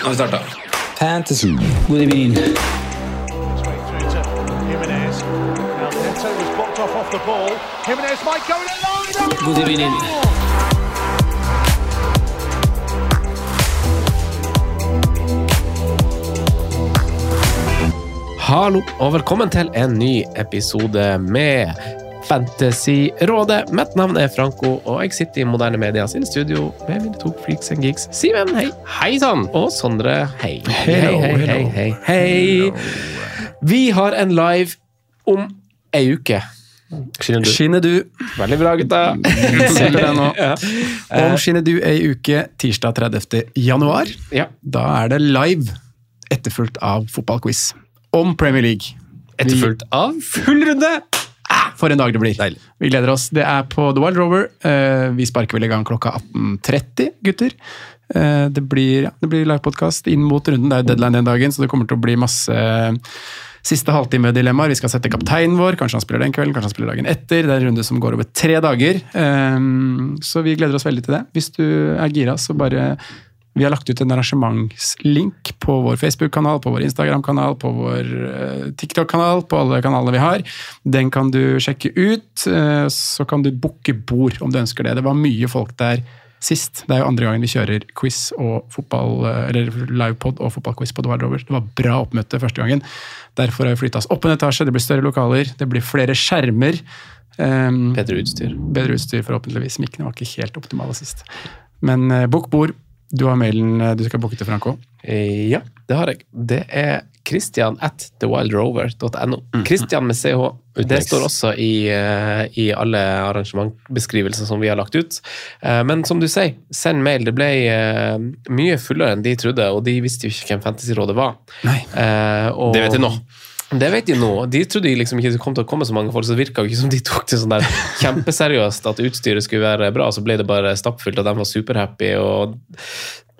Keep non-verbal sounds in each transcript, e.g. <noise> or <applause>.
Nå har vi starta. Fantasy. God evening. God evening. Hallo, og velkommen til en ny episode med Fantasyrådet. Mitt navn er Franco, og jeg sitter i Moderne Media sin studio med mine to freaks and geeks. Simen, hei. Hei sann. Og Sondre, hei. Hei, hei, hei, hei, hei. Vi har en live om ei uke. Skinner du? Skinner du. Veldig bra, gutta. Selger deg nå. Ja. Om skinner du ei uke tirsdag 30. januar, Ja. da er det live, etterfulgt av fotballquiz om Premier League. Etterfulgt av full runde! For en dag det blir. Deilig. Vi gleder oss. Det er på The Wild Rover. Eh, Vi sparker vel i gang klokka 18.30, gutter. Eh, Det blir, ja, det blir livepodkast inn mot runden. Det er deadline den dagen, så det kommer til å bli masse siste halvtime-dilemmaer. Vi skal sette kapteinen vår. Kanskje han spiller den kvelden, kanskje han spiller dagen etter. Det er en runde som går over tre dager. Eh, Så vi gleder oss veldig til det. Hvis du er gira, så bare vi har lagt ut en arrangementslink på vår Facebook-kanal, på vår Instagram-kanal, på vår eh, TikTok-kanal, på alle kanalene vi har. Den kan du sjekke ut. eh, Så kan du booke bord om du ønsker det. Det var mye folk der sist. Det er jo andre gangen vi kjører quiz og fotball, eh, eller livepod og fotballquiz på The Wild Rover. Det var bra oppmøte første gangen. Derfor har vi flytta oss opp en etasje. Det blir større lokaler, det blir flere skjermer. Um, Bedre utstyr. bedre utstyr, forhåpentligvis. Mikkene var ikke helt optimale sist. Men uh, bok bord. Du har mailen eh, du skal booke til Franco. Eh, Ja, det har jeg. Det er Christian at thewildrover.no. Christian med CH. Det står også i, eh, i alle arrangementbeskrivelser som vi har lagt ut. Men som du sier, send mail. Det ble mye fullere enn de trodde, og de visste jo ikke hvem Fantasyrådet var. Nei. Og- Det vet jeg nå. Det vet de nå. De trodde liksom ikke det kom til å komme så mange folk, så det virka ikke som de tok det sånn der kjempeseriøst at utstyret skulle være bra. Så ble det bare stappfullt, og de var superhappy. og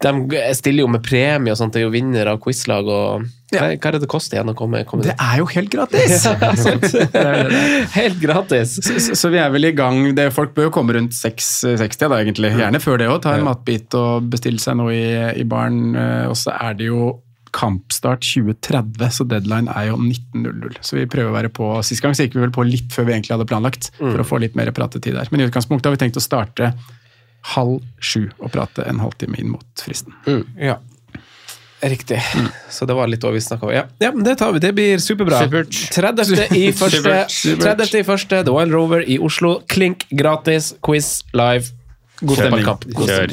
De stiller jo med premie og sånt, det er jo vinner av quizlag. og hva, hva er det det koster igjen å komme, komme Det er jo helt gratis! <laughs> Helt gratis! Så, så vi er vel i gang. Det, folk bør jo komme rundt 6.60 da, egentlig. Gjerne før det òg. Ta en matbit og bestille seg noe i, i baren. eh, Og så er det jo kampstart 2030, så deadline er jo 19.00. Så vi prøver å være på. Sist gang så gikk vi vel på litt før vi egentlig hadde planlagt, for å få litt mer pratetid der. Men i utgangspunktet har vi tenkt å starte halv sju og prate en halvtime inn mot fristen. Ja. Riktig. Så det var litt over vi snakka om. Ja, ja, men det tar vi. Det blir superbra. Supert. 30. i første, Supert. Supert. 30. i første The Wild Rover i Oslo. Klink gratis. Quiz live. God stemning. Kjør.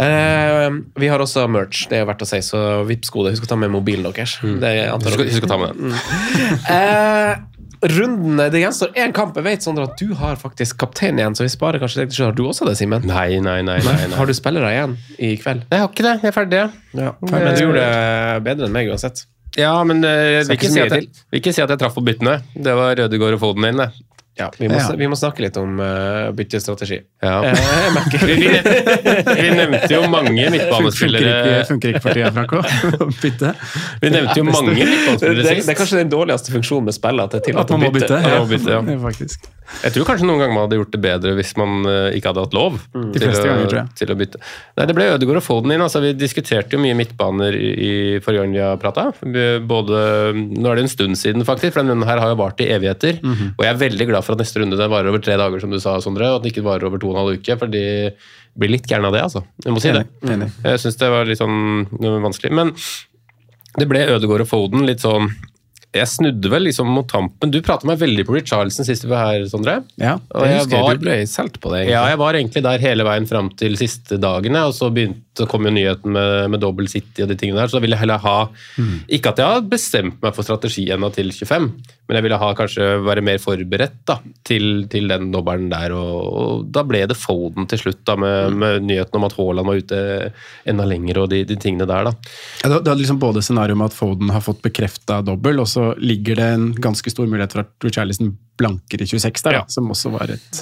Eh, vi har også merch, det er verdt å si, så vips gode. Husk å ta med mobilen deres. Det Husk, husk å ta med den. uh, runden, Det gjenstår én kamp. Jeg vet Sondre, at du har faktisk kaptein igjen, så vi sparer kanskje deg. Har du også det, Simen? Nei, nei, nei. nei, nei. Har du spillere igjen i kveld? Jeg har ikke det. Jeg er ferdig. Ja. Men du gjorde det bedre enn meg uansett. Ja, men uh, jeg vil ikke, si jeg, vil ikke si at jeg traff på byttene. Det var Rødegård og Foden inn, det. Ja, vi må, Ja. vi må snakke litt om uh, byttestrategi. Ja. Eh, Vi, vi, vi nevnte jo mange Funker ikke, funker ikke for tida, Franco? Bytte? Vi nevnte jo mange det, det, det er kanskje den dårligste funksjonen med spillet, at det er At tillatt å man må bytte. bytte? Ja, må bytte, ja. Ja, <laughs> faktisk. Jeg tror kanskje noen ganger man hadde gjort det bedre hvis man eh, ikke hadde hatt lov Mm. til, å, ganger, til å bytte. Nei, Det ble Ødegaard og Foden inn. altså Vi diskuterte jo mye midtbaner i, forrige gang vi har prata. Både, nå er det en stund siden, faktisk, for denne runden her har jo vart i evigheter. Mhm. Og jeg er veldig glad for at neste runde den varer over tre dager, som du sa, Sondre, og at den ikke varer over to og en halv uke. for de blir litt gæren av det, altså. Jeg må si det. Jeg syns det var litt sånn vanskelig. Men det ble Ødegaard og Foden litt sånn Jeg snudde vel liksom mot tampen. Du pratet meg veldig på Richarlison sist vi var her, Sondre. Ja. Og Jeg jeg husker var, du ble solgt på det. egentlig. ja, jeg var egentlig der hele veien fram til siste dagene, og så begynte, kom jo nyheten med, med Double City og de tingene der, så da ville jeg heller ha Ikke at jeg har bestemt meg for strategi ennå til 25, men jeg ville ha kanskje være mer forberedt da, til, til den dobbelen der, og, og da ble det Foden til slutt, da, med, med nyheten om at Haaland var ute enda lenger og de, de tingene der, da. Ja, det er liksom både scenarioet med at Foden har fått bekrefta dobbel, og så ligger det en ganske stor mulighet for at Richarlison blanker i 26 der, da, som også var et,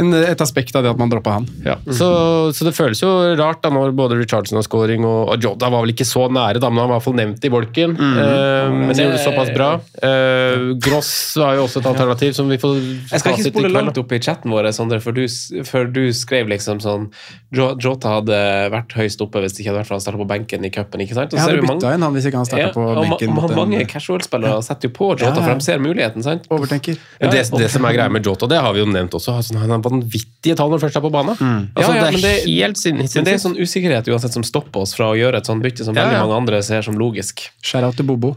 en, et aspekt av det at man droppa han. Ja, så, så det føles jo rart da når både Richardson har scoring og, og Jota var vel ikke så nære, da, men han var i hvert fall nevnt i bolken. Eh, men det gjorde det såpass bra. Uh, Gross var jo også et alternativ som vi får Jeg skal ikke spole langt opp i chatten vår, Sondre, for du, du skrev liksom sånn Jota hadde vært høyst oppe hvis det ikke hadde vært for han starta på benken i cupen. Jeg hadde bytta inn han hvis ikke han starta Ja, på benken. mot en- mange casual-spillere setter jo på Jota, Ja, ja. for de ser muligheten. sant? Overtenker. Men det, det som er greia med Jota, det har vi jo nevnt også, altså, han har vanvittige tall når han først er på banen. Altså, Ja, ja, det men er det- helt sin- Men det er sånn usikkerhet uansett som stopper oss fra å gjøre et sånt bytte som Ja, veldig mange andre ser som logisk. Shout-out til Bobo.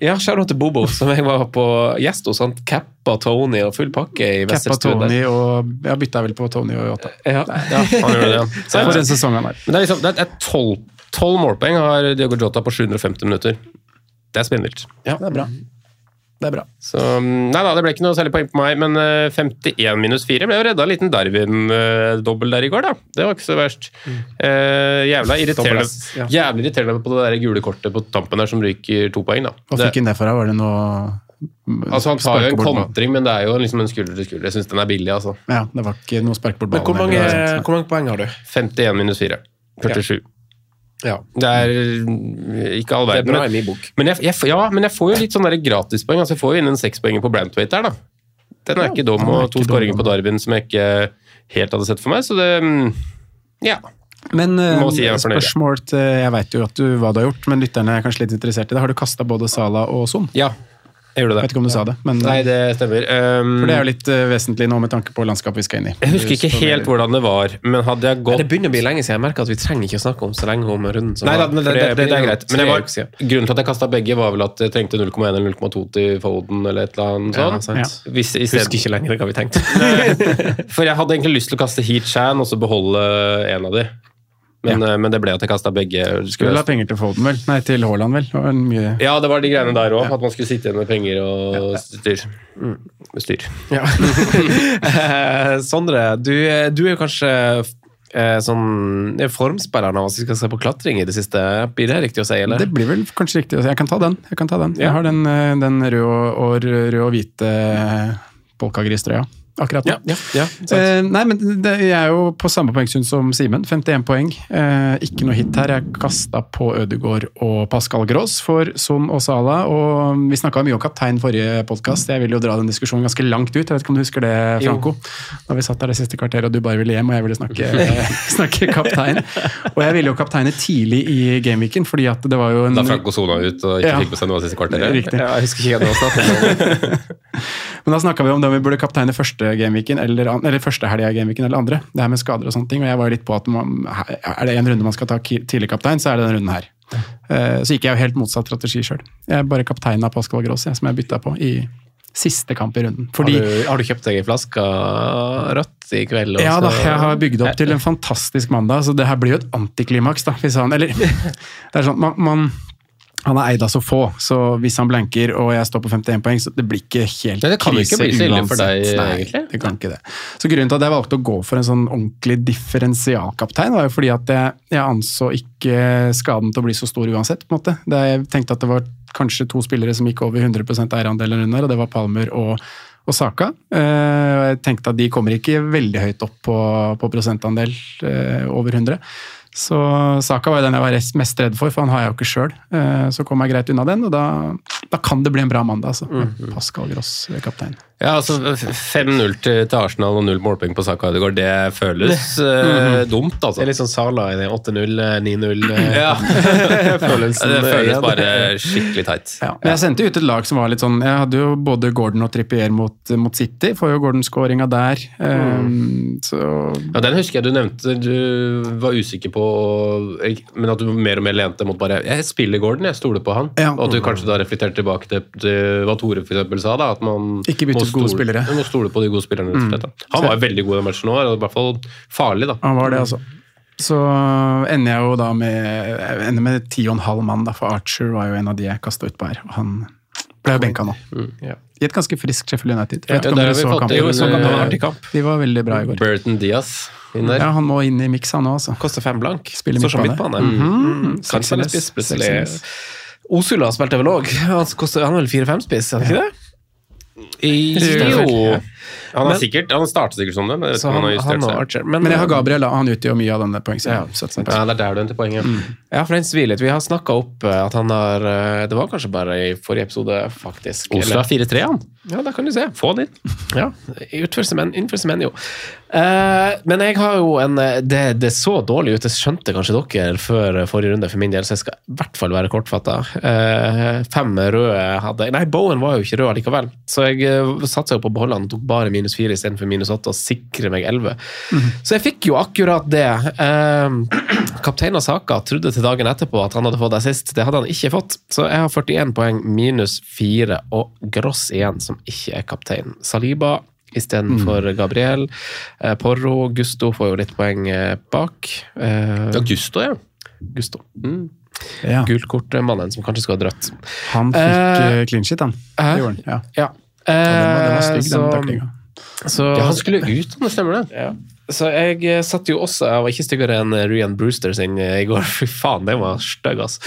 Ja, shout-out til Bobo, som jeg var på gjest hos. Han cappa Tony og full pakke i Westerstuen. Wesselstuen. Tony og Jeg bytta vel på Tony og Yota. Ja. Ja, han det, ja. <laughs> For den sesongen her. Men det er liksom, det er tolv, målpoeng har Diogo Jota på 750 minutter. Det er spinnvilt. Det er bra. Det er bra. Så, mm, nei da, det ble ikke noe særlig poeng på meg, men eh, 51 minus 4 ble jo redda. En liten Darwin-dobbel der i går, da. Det var ikke så verst. Eh, jævla irriterende, ja. jævlig irriterende på det der gule kortet på tampen der som ryker to poeng, da. Hva fikk han det for? deg? Var det noe altså, han tar jo en kontring, men det er jo liksom en skulder til skulder. Jeg syns den er billig, altså. Ja, det var ikke noe spark bort Men hvor mange, hvor mange poeng har du? 51 minus 4. 47. Ja. Det er ikke all er verden. men-. Men jeg, jeg, ja, men jeg får jo litt sånn gratispoeng. Altså jeg får jo inn en sekspoenger på Brantwaite der, da. Den er ikke dum, og to skåringer på. Darwin som jeg ikke helt hadde sett for meg, så det mm, Ja. Men eh, si jeg ja. spørsmål til Jeg vet jo at du, hva du har gjort, men lytterne er kanskje litt interessert i det. Har du kasta både Sala og Son? Ja, jeg gjorde Jeg det. vet ikke om du sa det, men Nei, det stemmer. Um, for det er jo litt uh, vesentlig nå med tanke på landskapet vi skal inn i. jeg husker ikke helt hvordan det var, men hadde jeg Nei, gått det begynner å bli lenge siden. Jeg merker at vi trenger ikke å snakke om så lenge om runden som Nei da, var. det, det, det, det er greit. Men var, grunnen til at jeg kasta begge, var vel at jeg trengte 0,1 eller 0,2 til Foden eller et eller annet Ja, sånt. sant. Hvis, i Husker ikke lenger hva vi tenkte. <laughs> <laughs> for jeg hadde egentlig lyst til å kaste Heat Chan og så beholde en av de. Men, ja. men det ble at jeg kasta begge. Skulle vel ha penger til Foden, vel? Nei, til Haaland, vel? Det var mye Ja, det var de greiene der òg. At man skulle sitte igjen med penger og styr. Mm. Med styr. Ja. <laughs> Eh, Sondre, du, du er kanskje eh, sånn det er formspilleren av oss vi skal se på klatring i det siste. Blir det riktig å si, eller? Det blir vel kanskje riktig å si. Jeg kan ta den. Jeg, kan ta den. Ja. jeg har den, eh, den røde og, og, rød og hvite polkagristrøya akkurat nå. ja, ja. Eh, nei, men det, Jeg er jo på samme poengsum som Simen. 51 poeng. Eh, ikke noe hit her. Jeg kasta på Ødegaard og Pascal Gross for Son og Sala. Og vi snakka mye om kaptein forrige podkast. Jeg vil jo dra den diskusjonen ganske langt ut. Jeg vet ikke om du husker det, Franco? Da vi satt der det siste kvarteret og du bare ville hjem og jeg ville snakke, <laughs> snakke kaptein. Og jeg ville jo kapteine tidlig i gameweeken, fordi at det var jo en Da Franco sona ut og ikke Ja. fikk med seg noe av siste kvarteret. Riktig. Ja, jeg husker ikke hva det om. <laughs> Men da snakka vi om det om vi burde kapteine første gameweeken, eller, eller første helga i gameweeken eller andre. Det her med skader og sånne ting. Og jeg var litt på at man, er det en runde man skal ta tidlig kaptein, så er det denne runden her. Eh, Så gikk jeg jo helt motsatt strategi sjøl. Jeg er bare kapteina Pascal Gross, jeg, som jeg bytta på i siste kamp i runden. Fordi Har, du, har du kjøpt deg ei flaske rødt i kveld? Også? ja da, jeg har bygd opp til en fantastisk mandag, så det her blir jo et antiklimaks, da. Hvis han, eller, <laughs> det er sånn, man, man han er eid av så få, så hvis han blanker og jeg står på 51 poeng, så det blir ikke helt Nei, det kan krise ikke bli så ille for deg, Nei, egentlig. det kan ikke det. Så grunnen til at jeg valgte å gå for en sånn ordentlig differensialkaptein, var jo fordi at jeg, jeg anså ikke skaden til å bli så stor uansett. på en måte. Det, jeg tenkte at det var kanskje to spillere som gikk over 100 eierandel en runde, og det var Palmer og, og Saka. Eh, jeg tenkte at de kommer ikke veldig høyt opp på, på prosentandel eh, over 100. Så Saka var jo den jeg var mest redd for, for han har jeg jo ikke sjøl. Så kom jeg greit unna den, og da, da kan det bli en bra mandag. Altså. Mhm. Pascal Gross kaptein. Ja, altså 5-0 til, til Arsenal og null målpoeng på Saka Ødegaard, det føles uh, dumt, Det altså. er litt sånn Sala i det 8-0, 9-0 <laughs> <laughs> eh, Ja. følelsen. det føles bare skikkelig teit. Ja. Jeg sendte ut et lag som var litt sånn Jeg hadde jo både Gordon og Trippier mot, mot City. Får jo Gordon-skåringa der. Um, så Ja, Den husker jeg du nevnte du var usikker på, men at du mer og mer lente mot bare Jeg spiller Gordon, jeg stoler på han. Ja. Og at du kanskje da reflekterte tilbake til, til hva Tore for eksempel sa, da, at man Ikke bytte gode spillere. Du må stole på de gode spillerne. Mm. slett. Han var jo veldig god i den matchen nå, i hvert fall farlig, da. Han var det, altså. Så ender jeg jo da med ender med ti og en halv mann, da, for Archer var jo en av de jeg kasta utpå her. Og han ble jo benka nå. Ja. I et ganske friskt Sheffield United. Ja, der har vi fått kampen. inn, det være eh, artig kamp. De var veldig bra i går. Burton Diaz inn der. Ja, han må inn i miks, han òg, altså. Koster fem blank. Spiller Står som midtbane. Mm Mhm. Kan spille spiss plutselig. Osula spilte vel òg. Han han er vel fire-fem-spiss, er han ikke det? Jo. Han, har Men- sikkert, han starter sikkert som det, men Så han, han har han justert og seg. Archer. Men, Men jeg har Gabriel, og Han utgjør mye av denne poengsummen. Ja. Ja, det er der du henter poenget. Ja, for den svir litt. Vi har snakka opp eh, at han har eh, Det var kanskje bare i forrige episode, faktisk. Oslo Eller- er 4-3, han. Ja, da kan du se. Få den inn. Ja, utfor semenyo. Uh, men jeg har jo en eh, det, det så dårlig ut, det skjønte kanskje dere før forrige runde for min del, så jeg skal i hvert fall være kortfatta. Uh, fem røde hadde Nei, Bowen var jo ikke rød likevel, så jeg uh, satsa jo på å beholde han og tok bare minus fire istedenfor minus åtte og sikre meg elleve. Så jeg fikk jo akkurat det. Eh, Kaptein av Saka trodde til dagen etterpå at han hadde fått assist. Det hadde han ikke fått, så jeg har 41 poeng minus fire og Gross igjen, som ikke er kaptein. Saliba istedenfor Mm. Gabriel. Eh, Porro, Gusto får jo litt poeng eh, bak. Eh, Gusto, ja. Gusto. Ja. Gulkortmannen som kanskje skulle ha drøtt. Han fikk uh, clean shit, han. Uh, Det gjorde. Ja. Ja. Den var, den var Eh, så- så- ja. Han skulle ut, det stemmer det. Ja. Så jeg eh, satt jo også Jeg var ikke styggere enn Ryan Brewster sin eh, i går. <laughs> Fy faen, den var stygg, altså.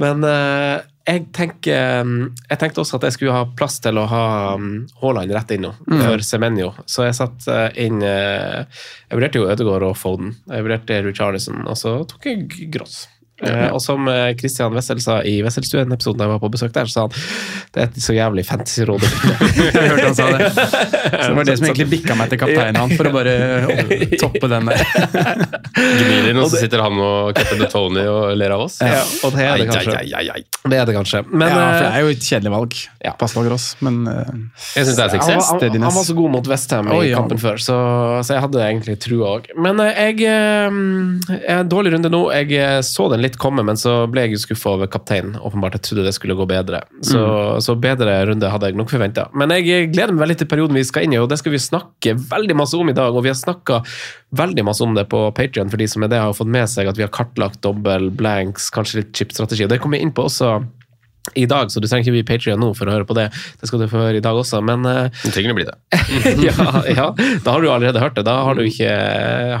Men uh, jeg tenker mm, Jeg tenkte også at jeg skulle ha plass til å ha mm, Haaland rett inn nå, for Semenyo. Så jeg satt eh, inn eh, Jeg vurderte jo Ødegaard og Foden. Jeg vurderte Richarlison, og så tok jeg Gross. Eh, og som Kristian Christian Wessel sa i Wesselstuen-episoden jeg var på besøk der, så sa han det er et så jævlig fantasy-råd. <laughs> Jeg hørte han sa det. <laughs> Så det var det som egentlig bikka meg til kapteinen han, for å bare <laughs> toppe den der. Gnir og så sitter han og Captain Tony og ler av oss. Ja, og det er det kanskje. Det er det kanskje. Men ja, for det eh, er jo et kjedelig valg. Ja. Gross, men eh, Jeg syns det er han, suksess. var- han, han var så god mot Westham i ja. kampen før, så, så jeg hadde egentlig trua òg. Men eh, jeg eh, jeg er en dårlig runde nå. Jeg eh, så den litt komme, men så ble jeg skuffa over kapteinen. Åpenbart, jeg trodde det skulle gå bedre. Så, så bedre runde hadde jeg nok forventa. Men jeg gleder meg veldig til perioden vi skal inn i, og det skal vi snakke veldig masse om i dag. Og vi har snakka veldig masse om det på Patrion, for de som er det, har fått med seg at vi har kartlagt dobbel blanks, kanskje litt chip-strategi. Og det kommer jeg inn på også i dag, så du trenger ikke bli Patrion nå for å høre på det. Det skal du få høre i dag også, men eh, Du trenger å bli det. <laughs> ja, ja, da har du allerede hørt det. Da har du ikke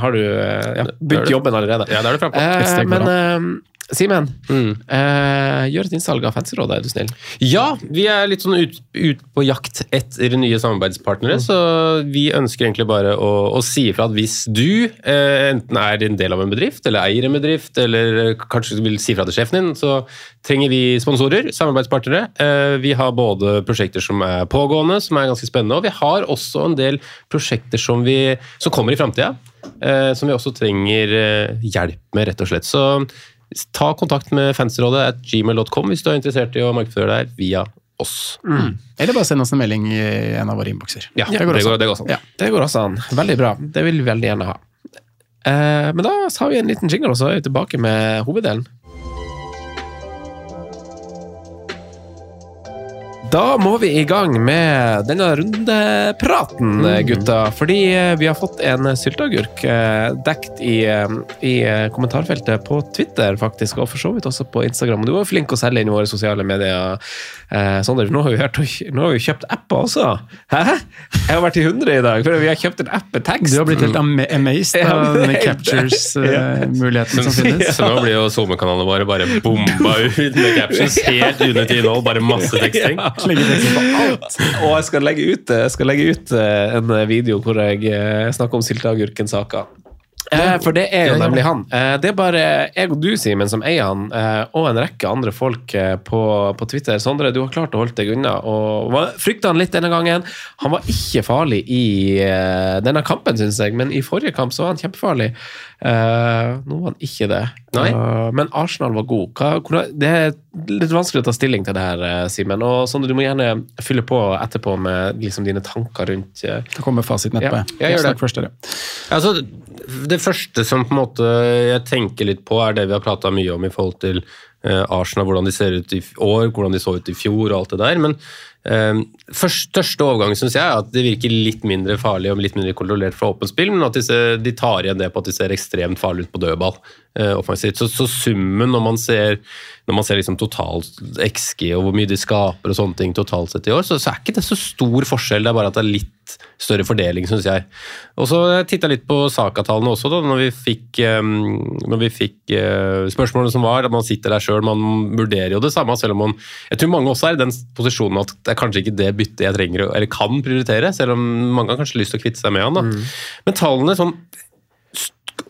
har du, eh, ja, begynt jobben allerede. Ja, det er du frampå. Eh, men Simen, Mm. eh, gjør et innsalg av Fancyrådet, er du snill. Ja, vi er litt sånn ut, ut på jakt etter nye samarbeidspartnere, så vi ønsker egentlig bare å, å si ifra at hvis du eh, enten er en del av en bedrift, eller eier en bedrift, eller eh, kanskje vil si ifra til sjefen din, så trenger vi sponsorer, samarbeidspartnere. Eh, vi har både prosjekter som er pågående, som er ganske spennende, og vi har også en del prosjekter som, vi, som kommer i framtida, eh, som vi også trenger eh, hjelp med, rett og slett. Så ta kontakt med fansrådet at gmail.com hvis du er interessert i å markedsføre deg via oss. Eller bare send oss en melding i en av våre innbokser. Ja, det det går går, også. det går sånn. Ja. Det går også an. Veldig bra. Det vil vi veldig gjerne ha. Eh, men da har vi en liten jingle, og så er vi tilbake med hoveddelen. Da må vi i gang med denne rundepraten, gutta. Fordi eh, vi har fått en sylteagurk eh, dekt i, eh, i kommentarfeltet på Twitter, faktisk, og for så vidt også på Instagram. Du var flink å selge inn i våre sosiale medier, eh, Sondre. Nå har vi, hørt, nå har vi kjøpt apper også. Hæ? Jeg har vært i 100 i dag, for vi har kjøpt en app med tekst. Du har blitt helt am amazed <laughs> av denne captures-muligheten som finnes. Så nå blir jo SoMe-kanalene våre bare bomba ut med captures. <laughs> Helt unødvendig innhold, bare masse teksting. Teksten på alt. Og jeg skal legge ut, skal legge ut eh, en video hvor jeg eh, snakker om sylteagurken-saka. Eh, for det er jo nemlig han. Eh, det er bare jeg og du, Simen, som eier han, eh, og en rekke andre folk eh, på, på Twitter. Sondre, du har klart å holde deg unna. og Frykta han litt denne gangen. Han var ikke farlig i denne kampen, syns jeg, men i forrige kamp så var han kjempefarlig. Eh, nå var han ikke det. Nei. Eh, men Arsenal var god. Hva, hvordan, det er litt vanskelig å ta stilling til det her, eh, Simen. Og Sondre, du må gjerne fylle på etterpå med liksom, dine tanker rundt uh, Da kommer fasiten etterpå. Ja, jeg gjør det. Først. Altså, det første som på en måte jeg tenker litt på, er det vi har prata mye om i forhold til Arsenal, hvordan de ser ut i år, hvordan de så ut i fjor og alt det der. Men først, største overgangen syns jeg er at det virker litt mindre farlig og litt mindre kontrollert fra åpent spill, men at de, de tar igjen det på at de ser ekstremt farlig ut på dødball offensivt. Så, så summen når man ser når man ser liksom totalt XG og hvor mye de skaper og sånne ting totalt sett i år, så, så er ikke det så stor forskjell. Det er bare at det er litt større fordeling, syns jeg. Og så titta litt på Saka-tallene også, da, når vi fikk, um, når vi fikk uh, spørsmålene som var. at Man sitter der sjøl, man vurderer jo det samme, selv om man Jeg tror mange også er i den posisjonen at det er kanskje ikke det byttet jeg trenger eller kan prioritere, selv om mange har kanskje lyst til å kvitte seg med han. da. Mm. Men tallene sånn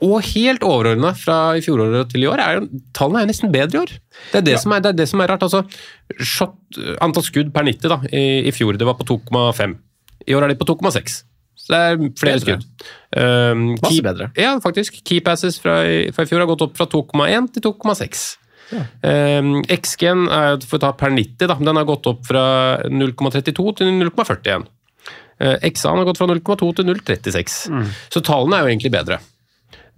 og helt overordna fra i fjoråret til i år, er jo, tallene er jo nesten bedre i år. Det er det, som, er, det er det som er rart. altså shot, Antall skudd per 90 da, i, i fjor det var på 2,5. I år er de på 2,6. Så det er flere Bedre. skudd. Um, Masse key- bedre. Ja, faktisk. Key passes fra, fra i fjor har gått opp fra 2,1 til 2,6. Um, XG-en er for å ta per 90, da, den har gått opp fra 0,32 til 0,41. Uh, XA-en har gått fra 0,2 til 0,36. Så tallene er jo egentlig bedre.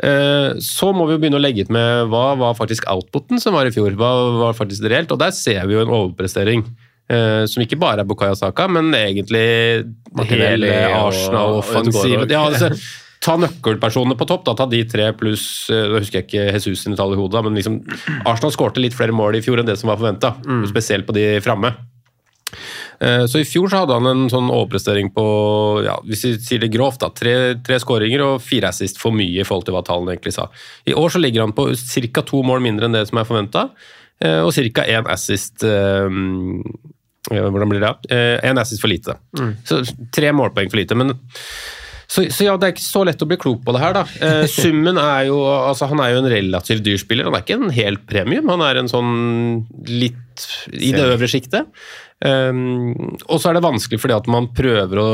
Eh, Så må vi jo begynne å legge ut med hva var faktisk outputen som var i fjor. Hva var faktisk det reelt? Og der ser vi jo en overprestering. eh, Som ikke bare er Bukayo Saka, men egentlig hele Arsenal-offensiven. Ødegaard. Ja, altså, ta nøkkelpersonene på topp, da. Ta de tre pluss Da Nå husker jeg ikke Jesus sine tall i hodet, men liksom Arsenal skårte litt flere mål i fjor enn det som var forventa. Spesielt på de framme. Eh, Så I fjor så hadde han en sånn overprestering på ja, hvis vi sier det grovt da, tre, tre skåringer og fire assist for mye i forhold til hva tallene egentlig sa. I år så ligger han på ca. to mål mindre enn det som er forventa, og ca. én assist eh, eh, Hvordan blir det? Én assist for lite. Så tre målpoeng for lite. men så, så ja, det er ikke så lett å bli klok på det her, da. Eh, <laughs> summen er jo altså Han er jo en relativt dyr spiller. Han er ikke en helt premium, han er en sånn litt i det øvre sjiktet. Um, og så er det vanskelig fordi at man prøver å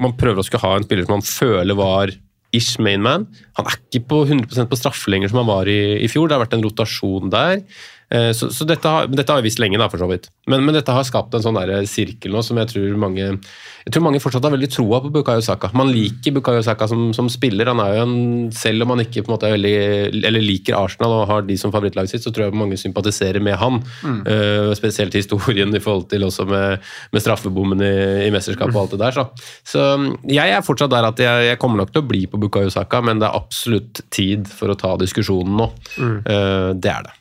man prøver å skulle ha en spiller som man føler var ish mainman. Han er ikke på 100 på straffe lenger som han var i, i fjor. Det har vært en rotasjon der. Eh, Så, så dette, har, dette har vi visst lenge, da, for så vidt. Men, men dette har skapt en sånn der sirkel nå som jeg tror mange jeg tror mange fortsatt har veldig troa på Bukayo Saka. Man liker Bukayo Saka som, som spiller. Han er jo en, Selv om han ikke på en måte er veldig, eller liker Arsenal og har de som favorittlaget sitt, så tror jeg mange sympatiserer med han. Eh, spesielt historien i forhold til også med, med straffebommen i, i mesterskapet og alt det der. Så, så jeg er fortsatt der at jeg, jeg kommer nok til å bli på Bukayo Saka, men det er absolutt tid for å ta diskusjonen nå. Eh, det er det.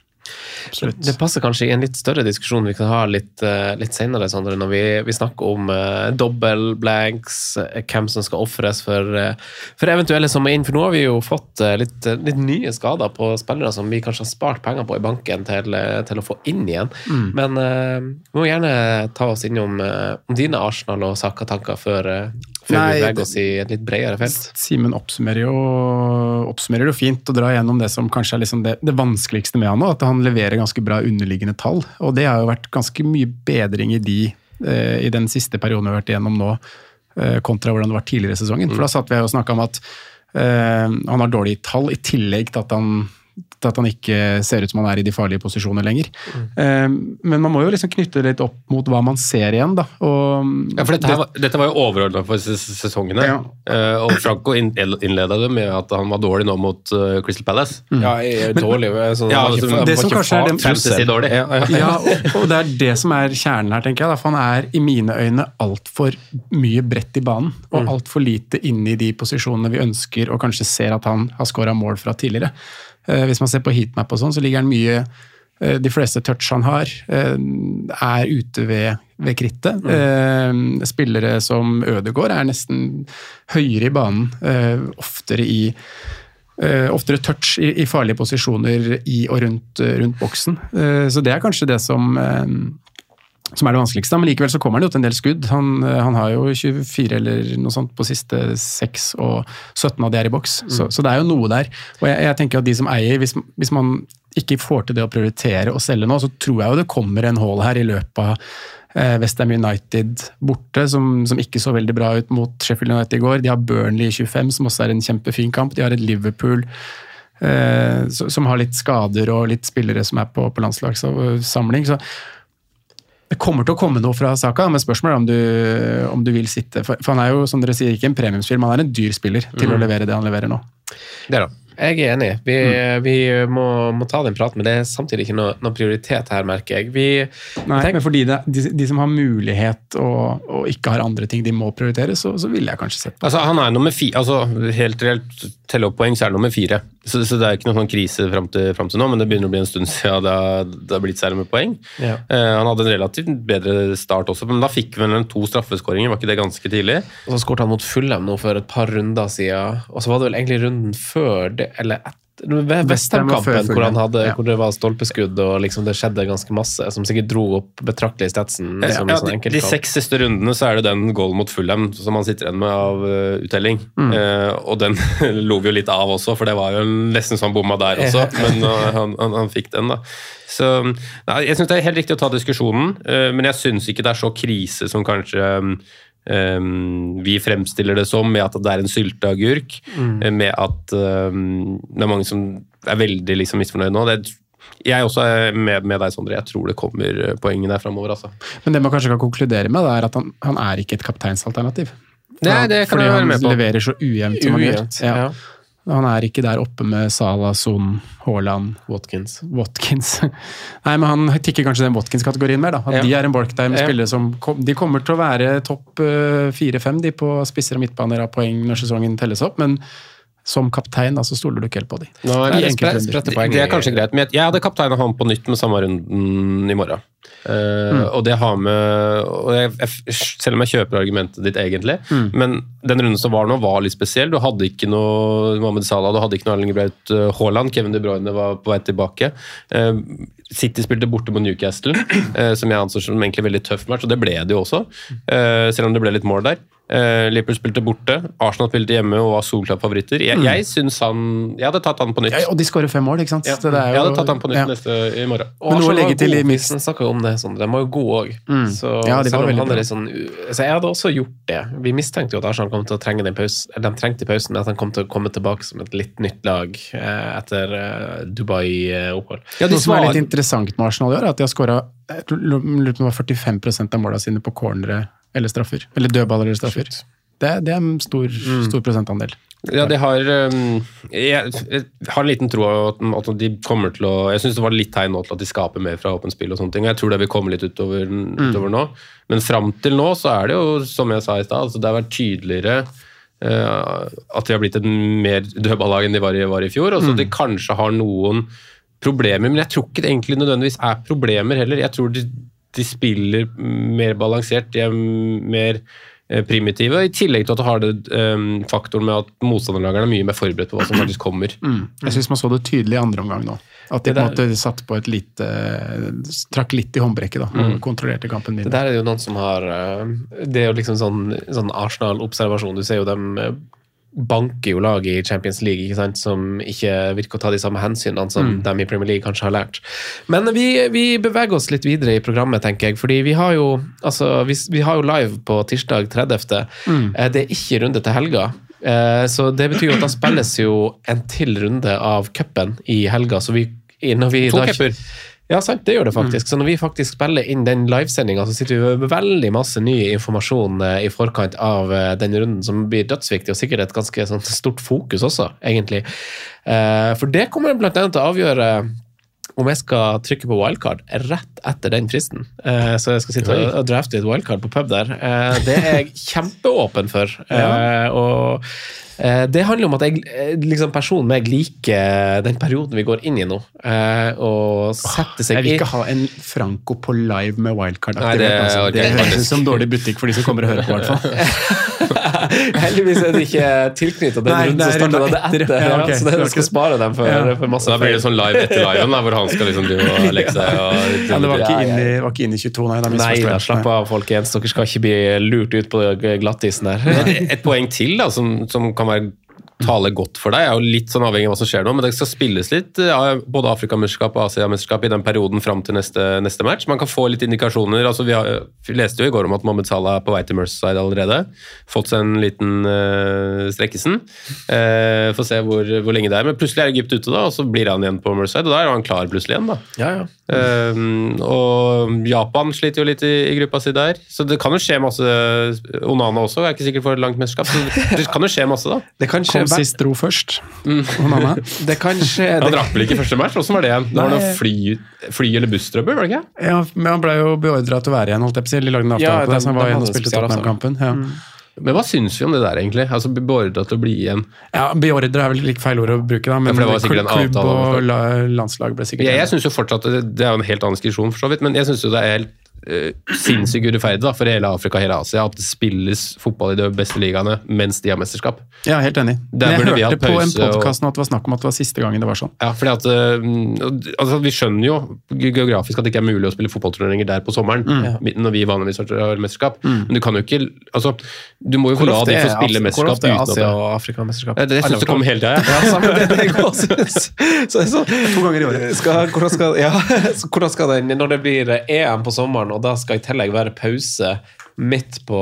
Det passer kanskje i en litt større diskusjon vi kan ha litt, eh, litt senere, Sondre, når vi, vi snakker om uh, double blanks, eh, hvem som skal ofres for, uh, for eventuelle som er inn. For nå har vi jo fått uh, litt, eh, litt nye skader på spillere som vi kanskje har spart penger på i banken til, eh, til å få inn igjen. Men uh, vi må gjerne ta oss innom eh, om dine Arsenal- og Saka-tanker før, eh, før Nei, vi beveger oss i et litt bredere felt. Simen oppsummerer oppsummerer jo fint og drar gjennom det som kanskje er liksom det, det vanskeligste med han nå, at han leverer ganske bra underliggende tall. Og det har jo vært ganske mye bedring i de eh, i den siste perioden vi har vært igjennom nå, eh, kontra hvordan det var tidligere i sesongen. For da satt vi her og snakka om at eh, han har dårlige tall, i tillegg til at han til at han ikke ser ut som han er i de farlige posisjoner lenger. Eh, men man må jo liksom knytte det litt opp mot hva man ser igjen, da. Og, Ja, for dette, her, var- dette var jo overordna for sesongene. Ja. Eh, og Franco inn- innleda det med at han var dårlig nå mot eh, Crystal Palace. Ja, jeg er dårlig. Så Ja, altså, det som kanskje er dårlig. Ja, ja. Ja, og, og det er det som er kjernen her, tenker jeg. Da. For han er i mine øyne altfor mye bredt i banen, og altfor lite inne i de posisjonene vi ønsker og kanskje ser at han har skåra mål fra tidligere. Eh, hvis man ser på heatmap og sånn, så ligger han mye eh, De fleste touch han har, eh, er ute ved, ved krittet. Mm. spillere som Ødegaard er nesten høyere i banen, oftere i oftere touch i, i farlige posisjoner i og rundt, rundt boksen. Så det er kanskje det som, som er det vanskeligste. Men likevel så kommer han jo til en del skudd. Han, eh, han har jo 24 eller noe sånt på siste 6, og 17 av de er i boks. Så, så det er jo noe der. Og jeg, jeg tenker at de som eier, hvis, hvis man ikke får til det å prioritere å selge nå, så tror jeg jo det kommer en hall her i løpet av eh, Westham United borte, som, som ikke så veldig bra ut mot Sheffield United i går. De har Burnley i 25, som også er en kjempefin kamp. De har et Liverpool eh, som har litt skader og litt spillere som er på, på landslagssamling. Så det kommer til å komme noe fra Saka, men spørsmålet er om du, om du vil sitte. For, for han er jo som dere sier, ikke en premiumsfilm, han er en dyr spiller til å levere det han leverer nå. Det er det. Jeg er enig. Vi, vi må, må ta den praten, men det er samtidig ikke noe, noe prioritet her, merker jeg. Vi, Nei, tenk- men fordi det, de, de som har mulighet og, og ikke har andre ting de må prioritere, så, så ville jeg kanskje sett på. Altså, han er nummer fire, altså helt reelt telle opp poeng, så er han nummer fire. Så, så det er ikke noen sånn krise fram til, frem til nå, men det begynner å bli en stund siden det har, det har blitt særlig med poeng. Ja. Eh, han hadde en relativt bedre start også, men da fikk vi vel to straffeskåringer, var ikke det ganske tidlig? Og så skåret han mot Fullem nå for et par runder siden. Og så var det vel egentlig runden før det, eller etter Westham-kampen, hvor, han hadde- Ja. hvor det var stolpeskudd og liksom det skjedde ganske masse, som sikkert dro opp betraktelig statsen. Ja, som ja, en sånn de, de seks siste rundene så er det den goalen mot Fulham som han sitter igjen med av uh, uttelling. Eh, og den <laughs> lo vi jo litt av også, for det var jo nesten så han bomma der også. Men uh, han, han, han fikk den, da. Så nei, Jeg syns det er helt riktig å ta diskusjonen, men jeg syns ikke det er så krise som kanskje eh, vi fremstiller det som, med at det er en sylteagurk. Mm. Med at um, det er mange som er veldig liksom, misfornøyd nå. Det, jeg også er med, med deg, Sondre. Jeg tror det kommer eh, poeng der framover. Altså. Men det man kanskje kan konkludere med, er at han, han er ikke et kapteinsalternativ. Nei, det kan Fordi jeg være med på. Fordi han leverer så ujevnt som han gjør. Ja. ja. Han er ikke der oppe med Salah, Son, Haaland, Watkins. Watkins. <laughs> Nei, men han tikker kanskje den Watkins-kategorien mer. da. At Ja. De er en bolk der med Ja. spillere som kom, de kommer til å være topp eh, fire-fem på spisser og midtbaner av poeng når sesongen telles opp, men som kaptein da, så stoler du ikke helt på dem. Nå er det enkeltrunder. spre- sprette poeng. Det er kanskje greit, men jeg- hadde kapteina han på nytt med samme runden i morgen. Eh, Og det har med jeg, jeg, Selv om jeg kjøper argumentet ditt egentlig, men den runden som var nå, var litt spesiell. Du hadde ikke noe Mohammed Salah, du hadde ikke noe Erling Braut eh, Haaland. Kevin De Bruyne var på vei tilbake. Eh, City spilte borte mot Newcastle, eh, som jeg anser som egentlig veldig tøff match, og det ble det jo også. eh, Selv om det ble litt mål der. Eh, Liverpool spilte borte, Arsenal spilte hjemme og var Solklapp-favoritter. Jeg, jeg synes han Jeg hadde tatt han på nytt. Ja, og de skårer fem mål, ikke sant? Ja, Så det er jeg hadde tatt han på nytt ja. neste i morgen. Og Men noe å Arsenal legge var til i snakka jo om det, sånn. de var jo gode òg. Så Ja, sånn u- altså Jeg hadde også gjort det. Vi mistenkte jo at Arsenal kom til å trenge den pausen. eller De trengte pausen, at han kom til å komme tilbake som et litt nytt lag eh, etter eh, Dubai-opphold. Ja, de Noe som er svar- litt interessant med Arsenal i år, er at de har skåra lurer på om det var 45 av målene sine på cornere eller straffer. Eller dødballer eller straffer. Det, det er en stor, stor prosentandel. Ja, de har um, Jeg, har en liten tro at, de kommer til å Jeg syns det var litt tegn nå til at de skaper mer fra åpent spill og sånne ting. og Jeg tror det vil komme litt utover, utover nå. Men fram til nå så er det jo, som jeg sa i stad, altså det har vært tydeligere uh, at de har blitt et mer dødballag enn de var i, var i fjor. Og så at de kanskje har noen problemer, men jeg tror ikke det egentlig nødvendigvis er problemer heller. Jeg tror de, de spiller mer balansert, de er mer eh, primitive, i tillegg til at du har det um, faktoren med at motstanderlagerne er mye mer forberedt på hva som <clears throat> faktisk kommer. Jeg syns man så det tydelig i andre omgang nå. At de på en måte satt på et lite Trakk litt i håndbrekket da, og kontrollerte kampen Det der er jo noen som har eh, Det er jo liksom sånn, sånn Arsenal-observasjon. Du ser jo dem eh, banker jo lag i Champions League ikke sant, som ikke virker å ta de samme hensynene som de i Premier League kanskje har lært. Men vi, vi beveger oss litt videre i programmet, tenker jeg. fordi vi har jo, altså, vi, vi har jo live på tirsdag 30. Mm. Det er ikke runde til helga. Eh, Så det betyr jo at da spilles jo en til runde av cupen i helga. Så vi, når vi To da- cuper. Ja, sant, det gjør det faktisk. Så når vi faktisk spiller inn den livesendinga, så sitter vi med veldig masse ny informasjon eh, i forkant av eh, den runden, som blir dødsviktig, og sikkert et ganske sånn, stort fokus også, egentlig. Eh, For det kommer blant annet til å avgjøre om jeg skal trykke på wildcard rett etter den fristen. Eh, Så jeg skal sitte og, og drafte et wildcard på pub der. Eh, Det er jeg <laughs> kjempeåpen for. Ja. Og eh, det handler om at jeg liksom personen meg liker den perioden vi går inn i nå. Og setter seg Jeg vil ikke ha en Franco på live med wildcard Nei, det. Altså. det, Det høres ut som dårlig butikk for de som kommer og hører på, i hvert fall. <laughs> <laughs> Heldigvis er det ikke tilknyttet den runden som starta det etter. etter. Ja, okay, så det, skal spare dem for, Ja. for masse da blir det sånn live etter liven, hvor han skal liksom drive og <laughs> legge seg og Ja, det var ikke inn i, var ikke inn i 22, nei. Da Nei da, slapp av folkens. Dere skal ikke bli lurt ut på glattisen der. Et, et poeng til da, som, som kan være tale godt for deg, Jeg er jo litt sånn avhengig av hva som skjer nå, men det skal spilles litt eh, både Afrikamesterskap og Asiamesterskap i den perioden fram til neste, neste match. Man kan få litt indikasjoner. altså Vi, har, vi leste jo i går om at Mohammed Salah er på vei til Merceside allerede. Fått seg en liten uh, strekkesen. Uh, Får se hvor, hvor lenge det er. Men plutselig er Egypt ute, da, og så blir han igjen på Merceside. og da er han klar plutselig igjen. da. Ja, ja. Um, og Japan sliter jo litt i, i gruppa si der. Så det kan jo skje masse. Onana også jeg er ikke sikker for et langt mesterskap. Så det, kan jo skje masse, da. Det kan skje Kom sist, dro først. Mm. Onana. Det kan skje Han drakk vel ikke første match? Åssen var det igjen? Det var noe fly, fly- eller busstrøbbel, var det ikke? Ja, men han ble jo beordra til å være igjen, holdt jeg på å si. De lagde en avtale Ja, på det, så han var igjen og spilte spesialavtale. Tottenham-kampen. Ja. Men hva syns vi om det der, egentlig? Altså, beordra til å bli igjen? ja, Beordra er vel ikke feil ord å bruke, da, men Ja, klubb avtale, og la, landslag ble sikkert Jeg, jeg synes jo fortsatt, det, er jo en helt annen diskusjon, for så vidt, men jeg syns jo det er helt sinnssykt urettferdig da, for hele Afrika og hele Asia at det spilles fotball i de beste ligaene mens de har mesterskap. Ja, helt enig. Der Men jeg hørte på en pause og- podkast nå at det var snakk om at det var siste gangen det var sånn. Ja, fordi at uh, altså, Vi skjønner jo geografisk at det ikke er mulig å spille fotballturneringer der på sommeren, mm. når vi vanligvis har mesterskap, men du kan jo ikke altså, Du må jo få la de få spille mesterskap er uten at Asia og Afrika-mesterskap? Ja, det syns jeg kommer hele tida. Ja, samme det, det jeg også synes. Så <laughs> det sånn, To ganger i året. Skal, hvordan, skal, ja, <laughs> så hvordan skal den, når det blir EM på sommeren, og da skal i tillegg være pause midt på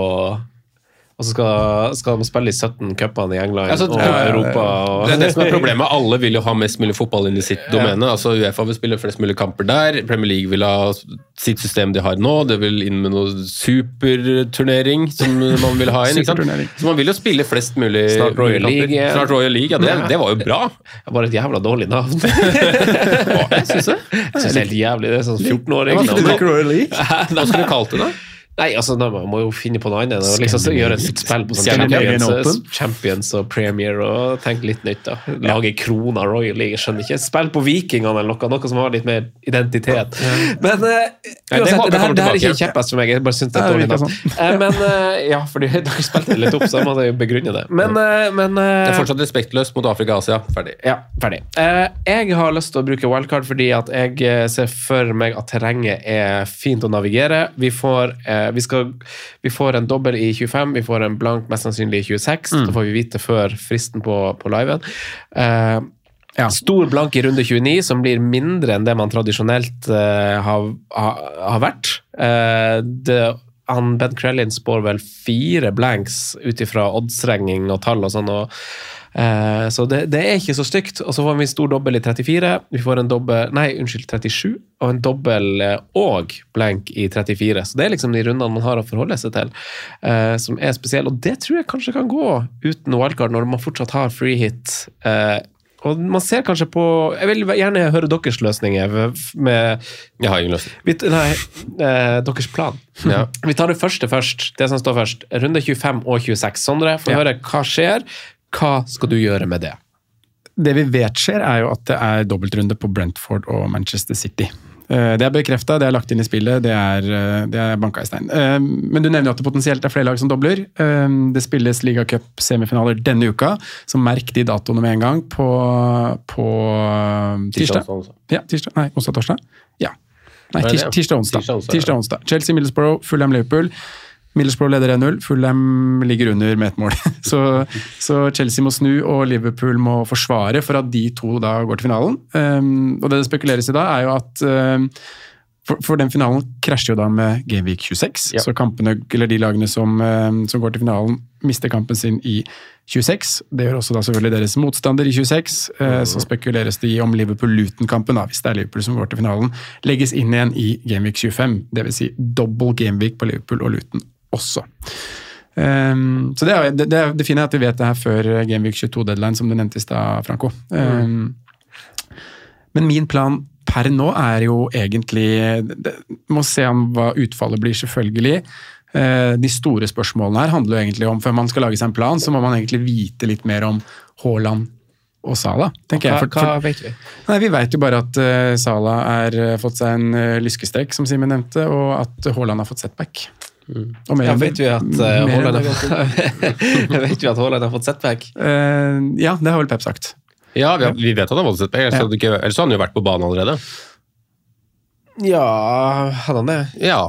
Og så skal, skal de spille i 17 cupene i England Altså, og ja. Europa og Det er det som er problemet. Alle vil jo ha mest mulig fotball inn i sitt domene. Altså Uefa vil spille flest mulig kamper der. Premier League vil ha sitt system de har nå. Det vil inn med noe superturnering som man vil ha inn. ikke sant? Så man vil jo spille flest mulig Snart Royal. League, ja. Snart Royal League, ja. Det, det var jo bra. Det Bare et jævla dårlig navn. <laughs> Jeg synes det. Jeg synes det er helt jævlig. Det er sånn 14-åring. Hva skal du navn. League? Hva skulle du kalt det, da? Nei, altså, man må jo finne på noe annet. Og liksom så gjøre et nytt spill på sånn Champions, Champions og Premier og tenke litt nytt. da. Lage krona Royal League, skjønner ikke. Spill på Vikingene eller noe, noe som har litt mer identitet. Men uh, det uansett, jeg det, her, det her er ikke kjepphest for meg. Jeg bare synes det er dårlig navn. Eh, men eh, ja, fordi <laughs> dere spilte det litt opp, så må jeg jo begrunne det. Men, uh, men eh, Det er fortsatt respektløst mot Afrika og Asia. Ferdig. ja, ferdig. Eh, jeg har lyst til å bruke wildcard fordi at jeg eh, ser for meg at terrenget er fint å navigere. Vi får, eh, vi skal, vi får en dobbel i 25, vi får en blank mest sannsynlig i 26. Da får vi vite før fristen på, på liven. Uh, Ja. Stor blank i runde 29, som blir mindre enn det man tradisjonelt uh, har, har, har vært. Uh, det, han, Ben Krellin spår vel fire blanks ut ifra oddsregning og tall og sånn. og Eh, så det, det er ikke så stygt. Og så får vi en stor dobbel i 34. Vi får en dobbel, nei, unnskyld, 37. Og en dobbel eh, og blank i 34. Så det er liksom de rundene man har å forholde seg til, eh, som er spesielle. Og det tror jeg kanskje kan gå uten wildcard, når man fortsatt har free hit. Eh, og man ser kanskje på Jeg vil gjerne høre deres løsninger med Jeg har ingen løsning. Nei, eh, deres plan. Ja. Vi tar det første først. Det som står først. Runde 25 og 26. Sondre, få Ja. høre hva skjer. Hva skal du gjøre med det? Det vi vet skjer, er jo at det er dobbeltrunde på Brentford og Manchester City. Eh, Det er bekrefta, det er lagt inn i spillet, det er, eh, det er banka i stein. Eh, Men du nevner jo at det potensielt er flere lag som dobler. Det spilles ligacup-semifinaler denne uka, så merk de datoene med en gang på, på tirsdag. Ja, tirsdag. Nei, onsdag-torsdag? Ja. Nei, tirs, ja? tirsdag-onsdag. Tirsdag, onsdag. Chelsea, Middlesbrough, Fulham, Liverpool. Middlesbrough leder 1-0, Fulham ligger under med ett mål. <laughs> Så, så Chelsea må snu, og Liverpool må forsvare for at de to da går til finalen. Um, og det det spekuleres i da, er jo at um, for, for den finalen krasjer jo da med Gameweek 26, Ja. så kampene, eller de lagene som, um, som går til finalen, mister kampen sin i 26. Det gjør også da selvfølgelig deres motstander i 26. Uh, Så spekuleres det i om Liverpool-Luton-kampen, hvis det er Liverpool som går til finalen, legges inn igjen i Gameweek 25. Dvs. Si dobbel Gameweek på Liverpool og Luton også. Um, så det, er, det, det, det fine er at vi vet det her før Gameweek 22-deadline, som du nevnte i stad, Franco. Um, men min plan per nå er jo egentlig det, Må se om hva utfallet blir, selvfølgelig. Uh, De store spørsmålene her handler jo egentlig om Før man skal lage seg en plan, så må man egentlig vite litt mer om Haaland og Sala. tenker Hva, jeg. For, hva vet vi? nei, Vi vet jo bare at uh, Sala har eh, fått seg en uh, lyskestrekk, som Simen nevnte, og at Haaland har fått setback. Og mer <laughs> Ja, vet vi at Haaland har fått har fått setback? Uh, ja, det har vel Pep sagt. Ja, vi, har, vi vet at han har voldsatt ellers, Ja. hadde ikke- ellers hadde han jo vært på banen allerede. Ja, hadde han det? Ja.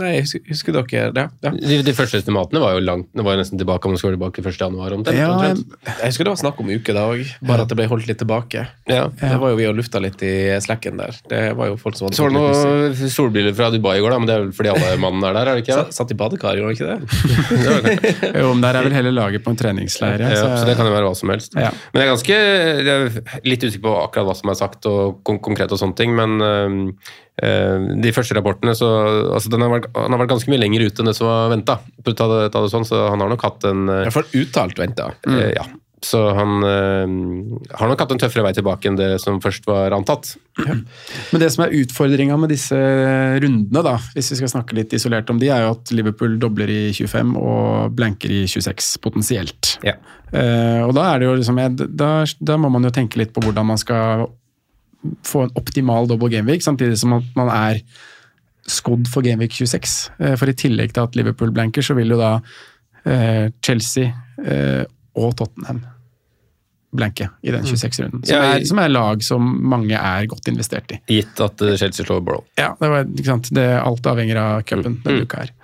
Nei, jeg husker, husker dere det? ja. De, de første estimatene var jo langt, det var jo nesten tilbake om det skulle tilbake 1. januar. Omtrent, Ja, omtrent. Jeg husker det var snakk om uke da òg, bare at det ble holdt litt tilbake. Ja. Det var jo vi og lufta litt i slacken der. Det var jo folk som hadde Så var det noen solbriller fra Dubai i går, da, men det er vel fordi alle mannene er der? er det ikke? til- Satt i badekar, gjorde han ikke det? <laughs> Jo, men der er vel hele laget på en treningsleir. Ja, så det kan jo være hva som helst. Ja. Men jeg er ganske jeg er litt usikker på akkurat hva som er sagt og kon konkret og sånne ting, men øh, de første rapportene så altså den har vært, Han har vært ganske mye lenger ute enn det som var venta, sånn, så han har nok hatt en øh, I hvert fall uttalt venta. øh, Ja. Så han øh, har nok hatt en tøffere vei tilbake enn det som først var antatt. Men det som er utfordringa med disse rundene, da, hvis vi skal snakke litt isolert om de, er jo at Liverpool dobler i 25 og blanker i 26, potensielt. Ja. Uh, og da liksom da, da må man jo tenke litt på hvordan man skal få en optimal double gameweek, samtidig som at man er skodd for gameweek 26. Eh, for i tillegg til at Liverpool blanker, så vil jo da eh, Chelsea eh, og Tottenham blanke i den 26-runden. Som, Ja, som er lag som mange er godt investert i. Gitt at Chelsea slår Borough. Ja, det var, ikke sant? Det, alt avhenger av cupen Mm. denne uka her.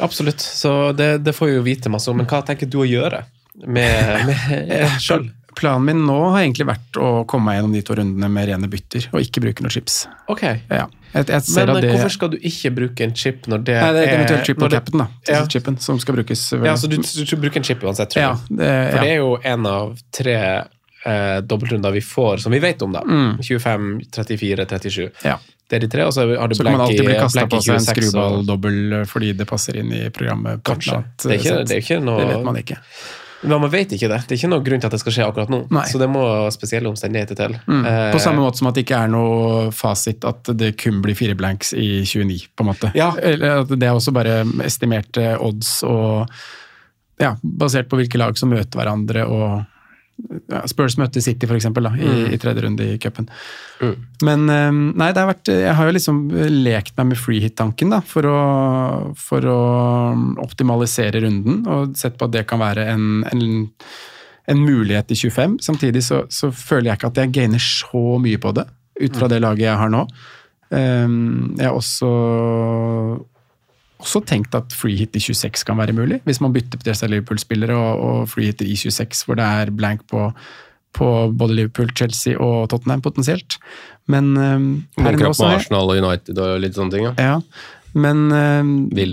Absolutt. Så det, det får vi jo vite masse om. Men hva tenker du å gjøre med, med <laughs> sjøl? Planen min nå har egentlig vært å komme meg gjennom de to rundene med rene bytter, og ikke bruke noe chips. Ok. Ja. Jeg, jeg Men det, hvorfor skal du ikke bruke en chip når det Nei, det er eventuelt chip på capen, da. Ja. Chipen som skal brukes. Ja, så du, du, du bruker en chip uansett, tror Ja, det, ja. For det er jo en av tre eh, dobbeltrunder vi får, som vi vet om, da. 25, 34, 37. Mm. Ja. Det er de tre, og så har du Så kan man alltid bli kasta på seg en 26 skruball-dobbel fordi det passer inn i programmet. Kanskje. annet Det er ikke- det er ikke noe- Det vet man ikke. Men man vet ikke det. Det er ikke noen grunn til at det skal skje akkurat nå. Nei. Så det må spesielle omstendigheter til. Mm. Eh, På samme måte som at det ikke er noe fasit at det kun blir fire blanks i 29, på en måte. Ja. Det er også bare estimerte odds og ja, basert på hvilke lag som møter hverandre og ja, Spurs møtte City, for eksempel, da, i, Mm. i tredje runde i cupen. Men eh, nei, det har vært Jeg har jo liksom lekt meg med freehit-tanken, da, for å, for å optimalisere runden, og sett på at det kan være en, en en mulighet i 25. Samtidig så, så føler jeg ikke at jeg gainer så mye på det, ut fra det laget jeg har nå. Um, jeg har også, også tenkt at freehit i 26 kan være mulig, hvis man bytter på disse Liverpool-spillere og, og freehitter i 26, hvor det er blank på, på både Liverpool, Chelsea og Tottenham potensielt. Men um, har jeg- Arsenal og United og litt sånne ting. Ja. ja. Men eh,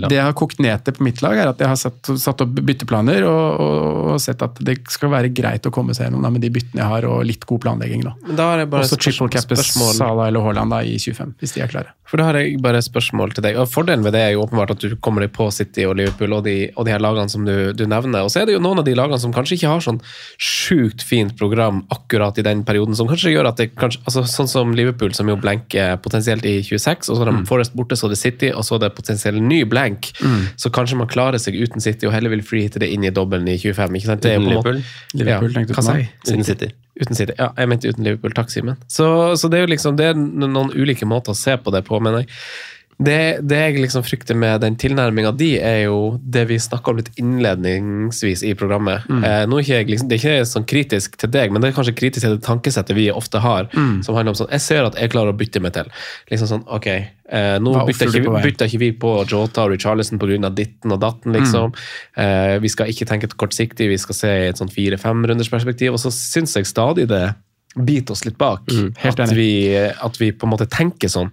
det jeg har kokt ned til på mitt lag, er at jeg har satt, satt opp bytteplaner og, og, og sett at det skal være greit å komme seg gjennom da, med de byttene jeg har, og litt god planlegging. da. Men da har jeg bare Også triple cappes Sala eller Haaland da, i 25, hvis de er klare. For da har jeg bare et spørsmål til deg. Og Fordelen ved det er jo åpenbart at du kommer deg på City og Liverpool og de, og de her lagene som du, du nevner. Og så er det jo noen av de lagene som kanskje ikke har sånn sjukt fint program akkurat i den perioden, som kanskje gjør at det kanskje altså Sånn som Liverpool, som jo blenker potensielt i 26, og så har de Forest borte, så er det City, og så er det potensielt ny blank. Så kanskje man klarer seg uten City og heller vil freehitte det inn i dobbelen i 25. ikke sant? Det er Uten måte- Liverpool? Liverpool, ja, tenkte du på meg. Uten City. Uten City. Ja, jeg mente uten Liverpool. Takk, Simen. Så, så det er jo liksom det er noen ulike måter å se på det på, mener jeg. Det, det jeg liksom frykter med den tilnærminga di, er jo det vi snakka om litt innledningsvis i programmet. Eh, nå er jeg liksom, det er ikke sånn kritisk til deg, men det er kanskje kritisk til det tankesettet vi ofte har. Som handler om sånn Jeg ser at jeg klarer å bytte meg til. Liksom sånn, ok, eh, Nå bytter ikke, vi- bytter ikke vi på Jota og Richarlison pga. ditten og datten, liksom. Eh, vi skal ikke tenke kortsiktig, vi skal se i et sånn fire-fem runders perspektiv. Og så syns jeg stadig det biter oss litt bak. helt at, vi, at vi på en måte tenker sånn.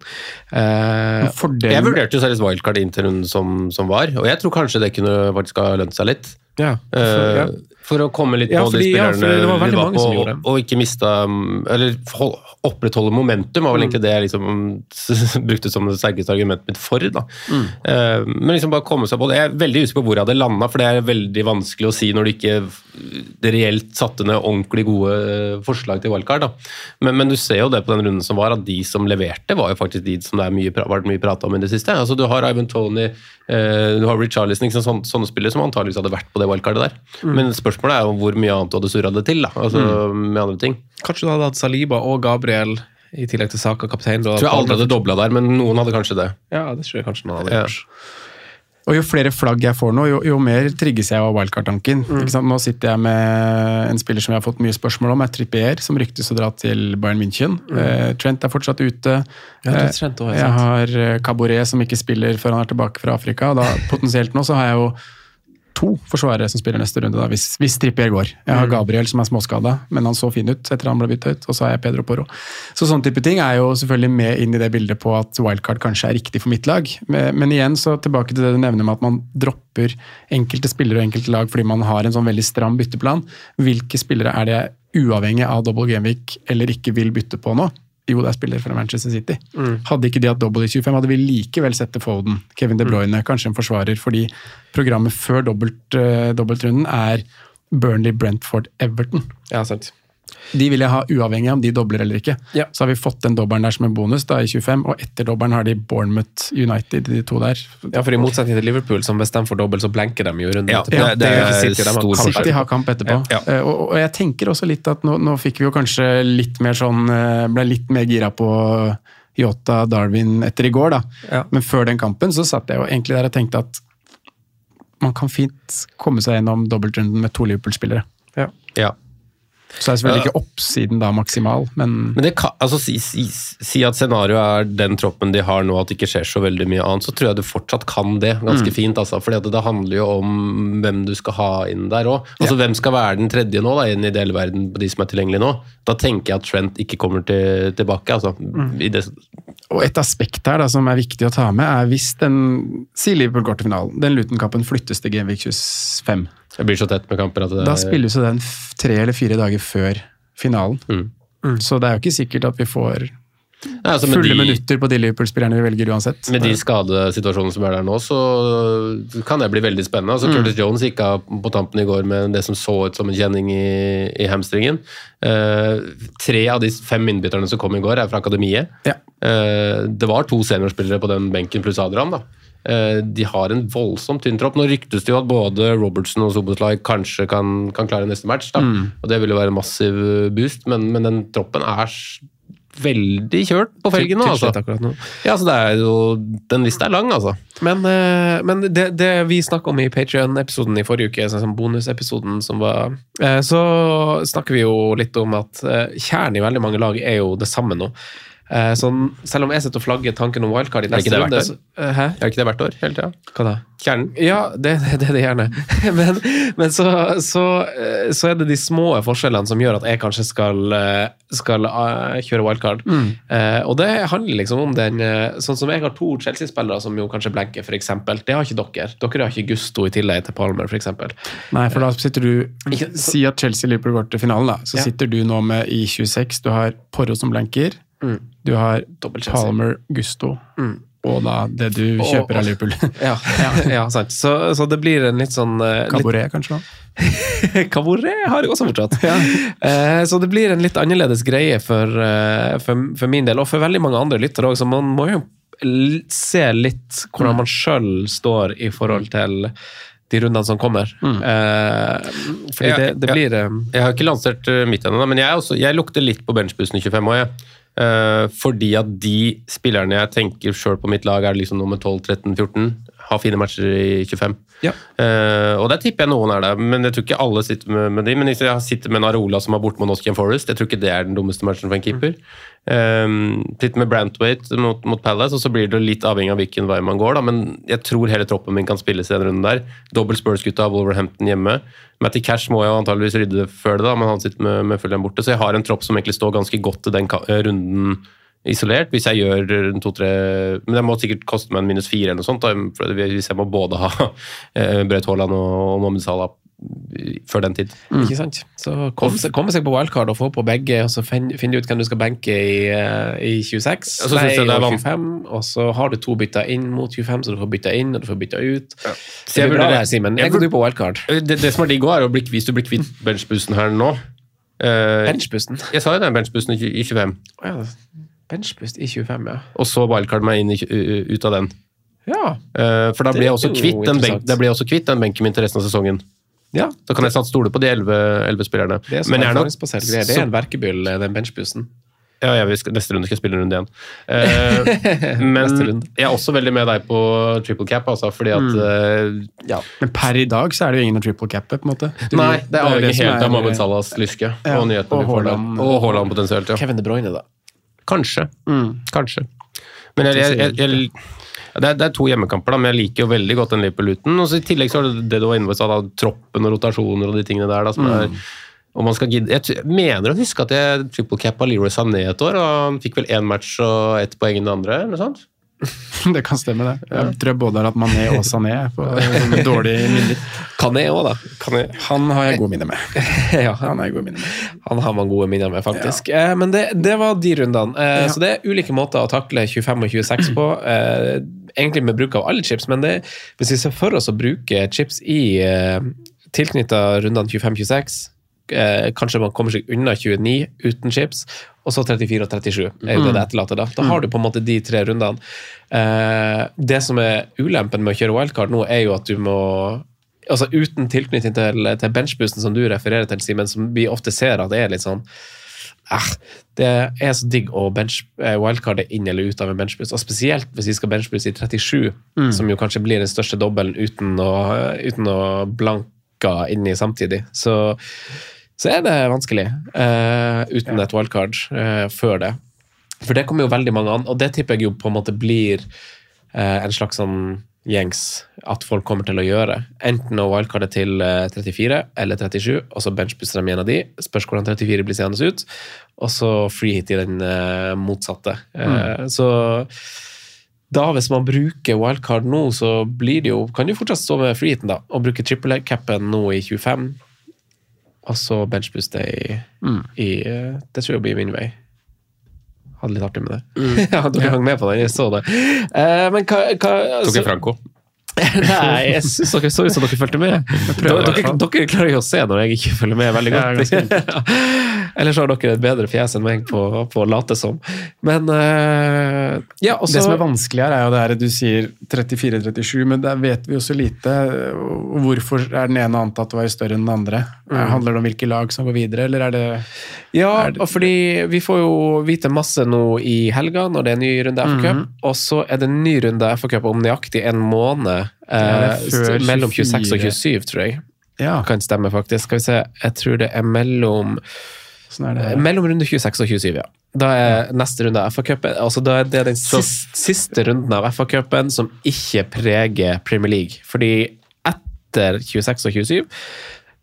Eh, Jeg vurderte jo seriøst wildcard inn til runden som, som var, og jeg tror kanskje det kunne faktisk ha lønt seg litt. Ja, for, ja. For å komme litt Ja, på fordi- de ja, spillerne ja, det var veldig mange på, som gjorde det. og, ikke mista Eller hold- opprettholde momentum, var vel Mm. egentlig det jeg liksom <laughs> brukte som det sterkeste argumentet mitt for. da. Mm. Eh, men liksom bare komme seg på det. Jeg er veldig usikker på hvor jeg hadde landa, for det er veldig vanskelig å si når du ikke det reelt satte ned ordentlig gode eh, forslag til wildcard. da. Men, men du ser jo det på den runden som var, at de som leverte, var jo faktisk de som det har vært mye prat om i det siste. Altså Du har Ivan Tony, eh, du har Richarlison, sant, sånne, sånne spillere som antageligvis hadde vært på det wildcardet der. Mm. Men spørsmålet er jo hvor mye annet du hadde surra det til, da. Altså med andre ting. Kanskje du hadde hatt Saliba og Gabriel i tillegg til Saka kaptein. Da, Jeg tror jeg aldri hadde dobla der, men noen hadde kanskje det. Ja, det tror jeg kanskje noen hadde Ja. Og jo flere flagg jeg får nå, jo, jo mer trigges jeg av wildcard-tanken. Mm. Nå sitter jeg med en spiller som jeg har fått mye spørsmål om, er Trippier, som ryktes å dra til Bayern München. Eh, Trent er fortsatt ute. Mm. Ja, er Eh, Trent også, jeg sant. har eh, Caboret som ikke spiller før han er tilbake fra Afrika. Da, potensielt nå så har jeg jo to forsvarere som spiller neste runde, da, hvis, hvis Trippier går. Jeg Mm. har Gabriel som er småskada, men han så fin ut etter han ble bytta ut. Og så har jeg Pedro Poro. Så sånne type ting er jo selvfølgelig med inn i det bildet på at wildcard kanskje er riktig for mitt lag. Men, men igjen, så tilbake til det du nevner med at man dropper enkelte spillere og enkelte lag fordi man har en sånn veldig stram bytteplan. Hvilke spillere er det uavhengig av double gameweek eller ikke vil bytte på nå? Jo, det er spiller fra Manchester City. Hadde ikke de hatt dobbelt i 25, hadde vi likevel sett til Foden, Kevin De Bruyne, kanskje en forsvarer, fordi programmet før dobbelt, uh, dobbeltrunden er Burnley, Brentford, Everton. Ja, sant. De vil jeg ha uavhengig av om de dobler eller ikke. Ja. Så har vi fått den dobbelen der som en bonus da i 25, og etter dobbelen har de Bournemouth United, de to der. Ja, for I motsetning til Liverpool, som hvis de får dobbelt, så blenker de jo runden Ja, etterpå. det- det gjør er City, de har kamp. City har kamp etterpå. Ja. Eh, Og, og jeg tenker også litt at nå, nå fikk vi jo kanskje litt mer sånn eh, Ble litt mer gira på Yota Darwin etter i går, da. Ja. Men før den kampen så satt jeg jo egentlig der og tenkte at man kan fint komme seg gjennom dobbeltrunden med to Liverpool-spillere. Ja. Ja. Så er selvfølgelig ikke oppsiden da maksimal, men Men det kan, altså, si, si, si at scenarioet er den troppen de har nå, at det ikke skjer så veldig mye annet, så tror jeg du fortsatt kan det ganske fint. Altså, fordi det handler jo om hvem du skal ha inn der òg. Altså, Hvem skal være den tredje nå, da, i den verden på de som er tilgjengelige nå? Da tenker jeg at Trent ikke kommer til, tilbake. Altså, i det, Og et aspekt her da, som er viktig å ta med, er hvis den Si Liverpool går til finalen. Den Luton-kampen flyttes til Genvik 25. det blir så tett med kamper at det Da spilles jo den tre eller fire dager før finalen. Mm. Så det er jo ikke sikkert at vi får Nei, altså, fulle de- minutter på de Liverpool-spillerne vi velger uansett. Med de skadesituasjonene som er der nå, så kan det bli veldig spennende. Altså, Curtis Jones gikk av på tampen i går med det som så ut som en kjenning i, i hamstringen. Uh, tre av de fem innbytterne som kom i går, er fra akademiet. Ja. Uh, det var to seniorspillere på den benken pluss Adrian. da. Eh, de har en voldsomt tynn tropp. Nå ryktes det jo at både Robertson og Soboslai kanskje kan, kan klare neste match. da. Og Det vil jo være en massiv boost, men, men den troppen er veldig kjørt på felgen nå. Altså. nå. Ja, så det er jo, Den lista er lang, altså. Men, eh, men det, det vi snakka om i Patrion-episoden i forrige uke, sånn som bonusepisoden som var eh, Så snakker vi jo litt om at eh, kjernen i veldig mange lag er jo det samme nå. Eh, Sånn, selv om jeg sitter og flagger tanken om wildcard i Er ikke neste det runde så, uh? Er ikke det hvert år? hele tiden? Hva da? Kjernen. Ja, det, det er det gjerne. <laughs> Men, men så, så, eh, så er det de små forskjellene som gjør at jeg kanskje skal, eh, skal kjøre wildcard. Eh, og det handler liksom om den Sånn som jeg har to Chelsea-spillere som jo kanskje blenker, f.eks. Det har ikke dere. Dere har ikke Gusto i tillegg til Palmer, f.eks. Nei, for da sitter du Ikke- Si at Chelsea-Liverpool går til finalen, da. Så Ja. sitter du nå med i 26. Du har Porro som blanker. Du har Palmer, Gusto. Og da det du Og- kjøper av Liverpool. <laughs> Ja, ja, sant. Så, så det blir en litt sånn Cabaret, litt kanskje. da? <laughs> Cabaret har jeg også fortsatt. <laughs> Eh, så det blir en litt annerledes greie for, eh, for, for min del, og for veldig mange andre lyttere òg, så man må jo se litt hvordan man sjøl står i forhold til de rundene som kommer. Eh, fordi jeg, det, det blir jeg, Jeg har ikke lansert uh, mitt ennå, men jeg, også, jeg lukter litt på benchbussen i 25 år. Jeg. Eh, fordi at de spillerne jeg tenker sjøl på mitt lag er liksom nummer 12, 13, 14, har fine matcher i 25. Ja. Uh, og der tipper jeg noen er der, men jeg tror ikke alle sitter med, med de. Men hvis jeg sitter med en Arola som er borte mot Nottingham Forest, jeg tror ikke det er den dummeste matchen for en keeper. Um, sitter med Brantwaite mot, mot Palace, og så blir det litt avhengig av hvilken vei man går. Da. Men jeg tror hele troppen min kan spilles i den runden der. Dobbel Spurs-gutta av Wolverhampton hjemme. Matty Cash må jeg antageligvis rydde før det, da, men han sitter med, med Fulham borte. Så jeg har en tropp som egentlig står ganske godt i den eh, runden isolert. Hvis jeg gjør to-tre Men det må sikkert koste meg en minus fire eller noe sånt. Da, hvis jeg må både ha <laughs> eh, Braut Haaland og, Mohammed Salah før den tid. Ikke sant? Så komme seg, på wildcard og få på begge, og så fin- finne ut hvem du skal benke i, eh, i 26. Og så synes jeg det er og 25, og så har du to bytter inn mot 25, så du får bytta inn og du får bytta ut. Så Det blir bra det her, Simen. jeg Jeg går du på wildcard. Det, det som er digg òg, er å bli, hvis du blir kvitt benchbussen her nå Uh, benchbussen? Jeg sa jo den benchbussen i 25, Oh, ja. Benchbust i 25, ja. og så wildcard meg inn i, ut av den. Ja. Eh, for da blir, jeg også kvitt den benk, da blir jeg også kvitt den benken min til resten av sesongen. ja. Da kan jeg satt stole på de elleve spillerne. Det er Men jeg er nok- Det er en verkebyll, den benchbussen. Ja, jeg vil, neste runde skal jeg spille en runde igjen. Uh, <laughs> men jeg er også veldig med deg på triple cap, altså, fordi at eh, ja. Men per i dag så er det jo ingen å triple cappe, på en måte. Du- Nei, det er avhengig ikke helt av Mohammed Salahs lyske Ja, og nyhetene vi får der. Og Haaland potensielt, ja. Kevin De Bruyne, da. Kanskje. Mm. Kanskje. Men jeg, jeg, jeg, det, er, det er to hjemmekamper, da, men jeg liker jo veldig godt den Liverpool-luten. I tillegg så er det det du var inne på, da, troppen og rotasjoner og de tingene der. Da, som er, skal gidde, jeg mener å huske at jeg triple cappa Leroy Sané et år, og han fikk vel én match og ett poeng i den andre. eller noe sånt? <laughs> Det kan stemme, det. Jeg tror jeg både har hatt Mané og Sané på <laughs> dårlige minner. Kan jeg òg, da. Kané. Han har jeg gode minner med. <laughs> ja, Han har gode minner med. Han har man gode minner med, faktisk. Eh, men det, det var de rundene. Eh, Ja. Så det er ulike måter å takle 25 og 26 på. <clears throat> Eh, egentlig med bruk av alle chips, men det, hvis vi ser for oss å bruke chips i eh, tilknytta rundene 25-26 eh, Kanskje man kommer seg unna 29 uten chips, og så 34 og 37 er jo det det etterlater. Da Da har du på en måte de tre rundene. Eh, det som er ulempen med å kjøre wildcard nå, er jo at du må altså Uten tilknytning til, til benchboosten som du refererer til, Simen, som vi ofte ser at det er litt sånn eh, Det er så digg å bench, eh, wildcarde inn eller ut av en benchboost. Og spesielt hvis vi skal benchbooste i 37, som jo kanskje blir den største dobbelen uten å, uten å blanka inni samtidig. Så, så er det vanskelig uh, uten et wildcard uh, før det. For det kommer jo veldig mange an, og det tipper jeg jo på en måte blir uh, en slags sånn gjengs at folk kommer til å gjøre. Enten å wildcarde til eh, 34 eller 37, og så benchbooster de en av de. Spørs hvordan 34 blir seende ut. Og så freehit i den motsatte. Mm. så da, hvis man bruker wildcard nå, så blir det jo, kan du fortsatt stå med freehiten da, og bruke triple capen nå i 25, og så benchboost day mm. i eh, Det tror jeg blir min vei. Hadde litt artig med det. <laughs> ja, dere hang med på den, jeg så det. Uh, men hva, hva Tok altså- jeg Franco. <laughs> Nei, jeg syns dere så ut som dere fulgte med. prøver Dere, dere klarer jo å se når jeg ikke følger med veldig godt. <laughs> Ellers har dere et bedre fjes enn meg på, på å late som. Men uh, ja, også, Det som er vanskelig her, er jo det her du sier 34-37, men der vet vi jo så lite. Hvorfor er den ene antatt å være større enn den andre? Handler det om hvilke lag som går videre, eller er det Ja, Er det- og fordi vi får jo vite masse nå i helga når det er en ny runde FA Cup, Mhm. og så er det en ny runde FA Cup om nøyaktig en måned. Er Eh, mellom 26 og 27, tror jeg. Ja, Kan stemme, faktisk. Skal vi se, jeg tror det er mellom sånn er det. Mellom runde 26 og 27, ja. Da er neste runde av FA-cupen altså da er det den siste, siste runden av FA-cupen som ikke preger Premier League. Fordi etter 26 og 27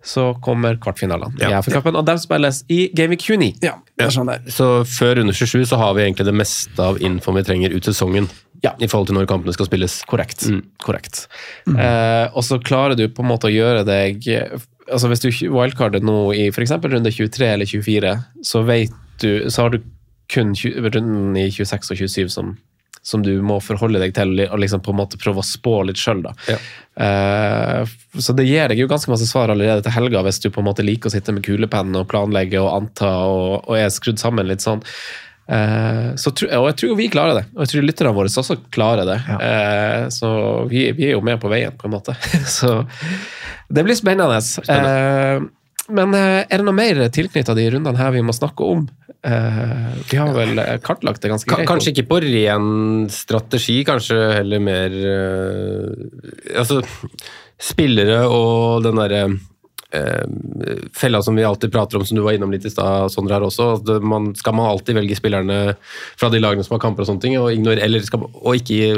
så kommer kvartfinalene i FA-cupen, og de spilles i Gameweek 29. Ja, sånn. Så før runde 27 så har vi egentlig det meste av infoen vi trenger ut sesongen. Ja. I forhold til når kampene skal spilles. Korrekt. Mm. Korrekt. Eh, og så klarer du på en måte å gjøre deg altså Hvis du wildcarder nå i f.eks. runde 23 eller 24, så vet du Så har du kun 20, runden i 26 og 27 som, som du må forholde deg til, og liksom på en måte prøve å spå litt sjøl. Ja. Eh, så det gir deg jo ganske masse svar allerede til helga, hvis du på en måte liker å sitte med kulepenn og planlegge og anta og, og er skrudd sammen litt sånn. Eh, så, og jeg tror vi klarer det, og jeg tror lytterne våre også klarer det. Ja. så vi, vi er jo med på veien, på en måte. <laughs> så det blir spennende. spennende. men eh, er det noe mer tilknytta de rundene her vi må snakke om? Eh, vi har vel eh, kartlagt det ganske greit. Kanskje ikke på ren strategi, kanskje heller mer eh, Altså, spillere og den derre eh, fella som vi alltid prater om, som du var innom litt i stad, Sondre her også. at Man, skal man alltid velge spillerne fra de lagene som har kamper og sånne ting, og, ignorere, eller skal, og ikke gi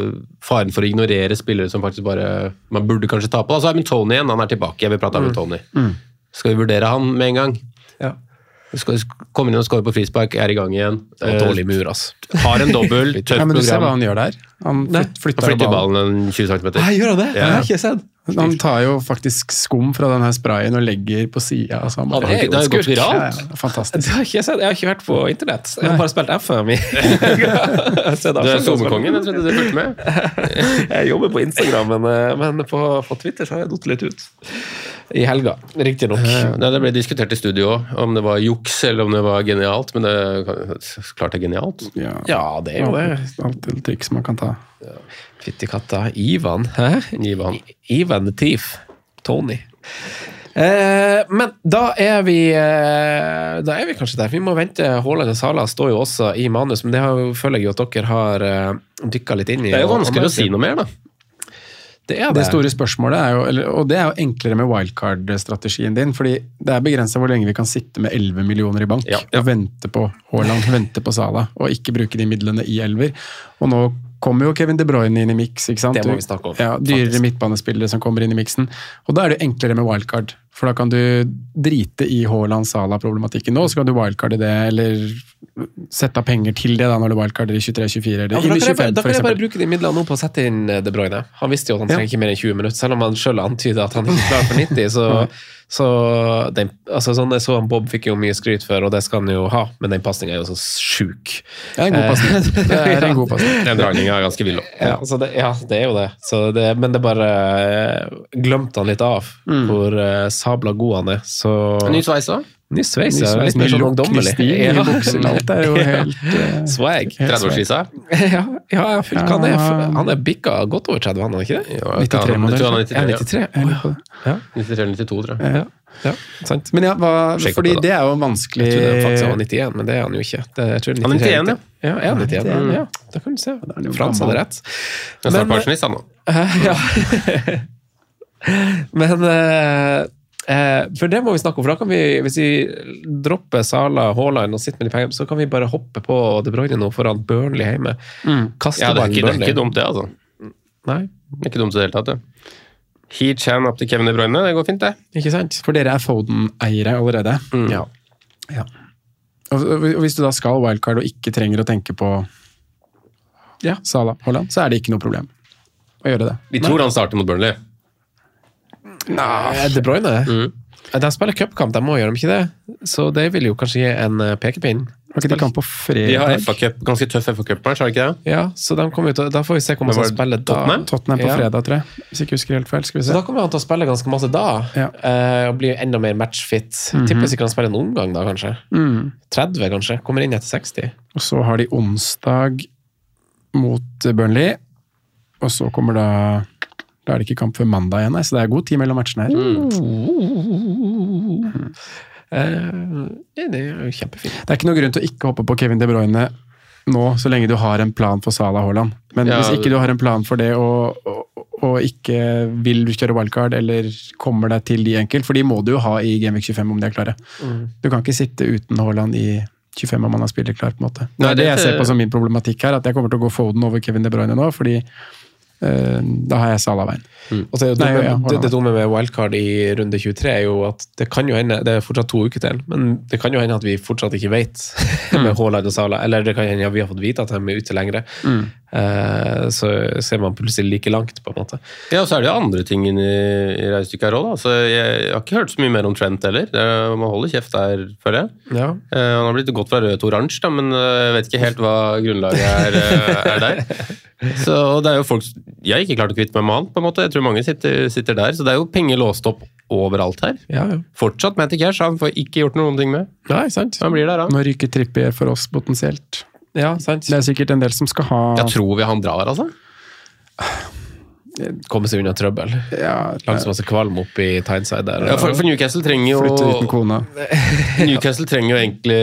faren for å ignorere spillere som faktisk bare man burde kanskje ta på. Altså, Eivind Tony igjen, han er tilbake. Jeg vil prate om Tony. Skal vi vurdere han med en gang? Ja. Skal komme inn og skårer på frispark, er i gang igjen. Og dårlig mur, ass. Eh, Har en dobbel, <laughs> tøft Ja, men du ser hva program. han gjør der. Han flytter, Han flytter ballen. ballen en 20 cm. gjør han det? Ja. har ikke sett. Han tar jo faktisk skum fra denne sprayen og legger på sida. Altså ja, det, er Det har jo gått viralt. Ja, ja, fantastisk. Det har ikke jeg sett. Jeg har ikke vært på internett. Jeg har bare spilt FM. i- Du er sommerkongen, jeg trodde du fulgte med. Jeg jobber på Instagram, men, eh, men på, på Twitter så har jeg datt litt ut. I helga, riktignok. Ja, det ble diskutert i studio òg, om det var juks eller om det var genialt, men det klart det er genialt. Ja, Ja, det er jo det. Alltid triks man kan ta. Fytti katta. Ivan, hæ? Ivan. Ivan the Thief. Tony. Eh, men da er vi eh, Da er vi kanskje der. Vi må vente. Haaland og Sala står jo også i manus, men det har, føler jeg jo at dere har eh, dykka litt inn i. Det er jo vanskelig å si noe mer, da. Det er Det det. store spørsmålet er jo, eller, og det er jo enklere med wildcard-strategien din, fordi det er begrensa hvor lenge vi kan sitte med 11 millioner i bank Ja, ja. og vente på Haaland, vente på Sala, og ikke bruke de midlene i elver. Og nå kommer jo Kevin De Bruyne inn i miks. ikke sant? Det må vi snakke om, Ja, Dyrere faktisk. midtbanespillere som kommer inn i miksen. Og da er det enklere med wildcard, for da kan du drite i Haaland-Sala-problematikken nå, så kan du wildcarde det, eller sette av penger til det da når du wildcarder i 23-24 eller Ja, for da i kan, jeg, 25 bare- da kan jeg bare bruke de midlene nå på å sette inn eh, De Bruyne. Han visste jo at han Ja. trenger ikke mer enn 20 minutter, selv om han sjøl antyder at han ikke er klar for 90. Så, <laughs> så den, altså sånn, jeg så han Bob fikk jo mye skryt for, og det skal han jo ha, men den pasninga er jo så sjuk. Det er en god pasning. <laughs> Det er en god pasning. <laughs> Den dragninga er ganske vill. òg. Ja, det, ja, det er jo det. Så det men det bare eh, glemte han litt av, hvor eh, sabla god han er. Så Ny sveis òg. Ny sveis, er Litt mer sånn ungdommelig. Ja. alt er jo <laughs> helt eh, Swag. 30-årsvisa. Ja, ja, jeg han er, han er bikka godt over 30, han er ikke det? Ja, 93-modell. Jeg tror han er Ja, 93. 93. Jeg lurer på det. 93-92, tror jeg. Ja, ja, sant. Men ja, hva, fordi det det er jo vanskelig Jeg trodde faktisk han var 91, men det er han jo ikke. Det, jeg tror Han er 91, ja. Ja, er 91? 91, Ja, da kan du se. er han jo Frans hadde rett. Jeg er snart Men- pensjonist, han nå. Ja. <laughs> Men eh, For det må vi snakke om, for da kan vi, hvis vi dropper Sala, Haaland og sitter med de pengene, så kan vi bare hoppe på De Bruyne nå foran Burnley hjemme. Kaste Ja, det er, ikke, det er ikke dumt, det, altså. Nei, Det er ikke dumt i det hele tatt, det. Heat Chan opp til Kevin De Bruyne, det går fint, det. ikke sant? For dere er Foden-eiere allerede. Ja. Og og hvis du da skal wildcard og ikke trenger å tenke på ja, Sala Haaland, så er det ikke noe problem å gjøre det. Vi tror han starter mot Burnley. Eh, De Bruyne? Mm. De spiller cupkamp, de må gjøre dem ikke det? Så det vil jo kanskje gi en eh, pekepinn. Har ikke de kamp på De har? FA Cup, ganske tøff FA Cup-match, har de ikke det? Ja, så de kommer ut, da får vi se hvor mye de var skal det spille da. Tottenham? Tottenham på Ja. fredag, tror jeg. Hvis ikke husker helt feil. Skal vi Så da kommer han til å spille ganske masse da, Ja. eh, og bli enda mer matchfit. Tipper sikkert han spiller en omgang da, kanskje. Mm. 30, kanskje. Kommer inn etter 60. Og så har de onsdag mot Burnley, og så kommer da Da er det ikke kamp før mandag igjen, så det er god tid mellom matchene her. Eh, det er jo kjempefint. Det er ikke noe grunn til å ikke hoppe på Kevin De Bruyne nå, så lenge du har en plan for Salah Haaland. Men Ja, hvis ikke du har en plan for det og, og, og ikke vil kjøre wildcard eller kommer deg til de enkelt, for de må du jo ha i Gameweek 25 om de er klare. Du kan ikke sitte uten Haaland i 25 om han har spiller klar. på en måte. Det Nei, er det det- jeg ser på som min problematikk her, at jeg kommer til å gå Foden over Kevin De Bruyne nå, fordi da har jeg Salaveien. Mm. Jo Nei, dumme, ja, det, det dumme med wildcard i runde 23 er jo at det kan jo hende, det er fortsatt to uker til, men det kan jo hende at vi fortsatt ikke vet <laughs> med Haaland og Sala. eller det kan hende at vi har fått vite at de er ute lengre. Eh, så ser man plutselig like langt, på en måte. Ja, og så er det jo andre ting inni i regnestykket her òg, da. Så jeg, jeg har ikke hørt så mye mer om Trent heller. Er, man holder kjeft der, føler jeg. Ja. Uh, han har blitt gått fra rød til oransje, da, men eh, jeg vet ikke helt hva grunnlaget er, eh, er der. Så det er jo folk Jeg har ikke klart å kvitte meg med han, på en måte. Jeg tror mange sitter, sitter der. Så det er jo penger låst opp overalt her. Ja, ja. Fortsatt Matty Cash, han får ikke gjort noen ting med. Nei, sant? Han blir der, han. Nå ryker Trippier for oss potensielt. Ja, sant. Det er sikkert en del som skal ha Jeg tror vi han drar, altså. <sighs> Komme seg unna trøbbel. ja, Langs masse kvalm opp i Tyneside der. Ja, for, for Newcastle trenger jo flytte uten kona. <laughs> Newcastle trenger jo egentlig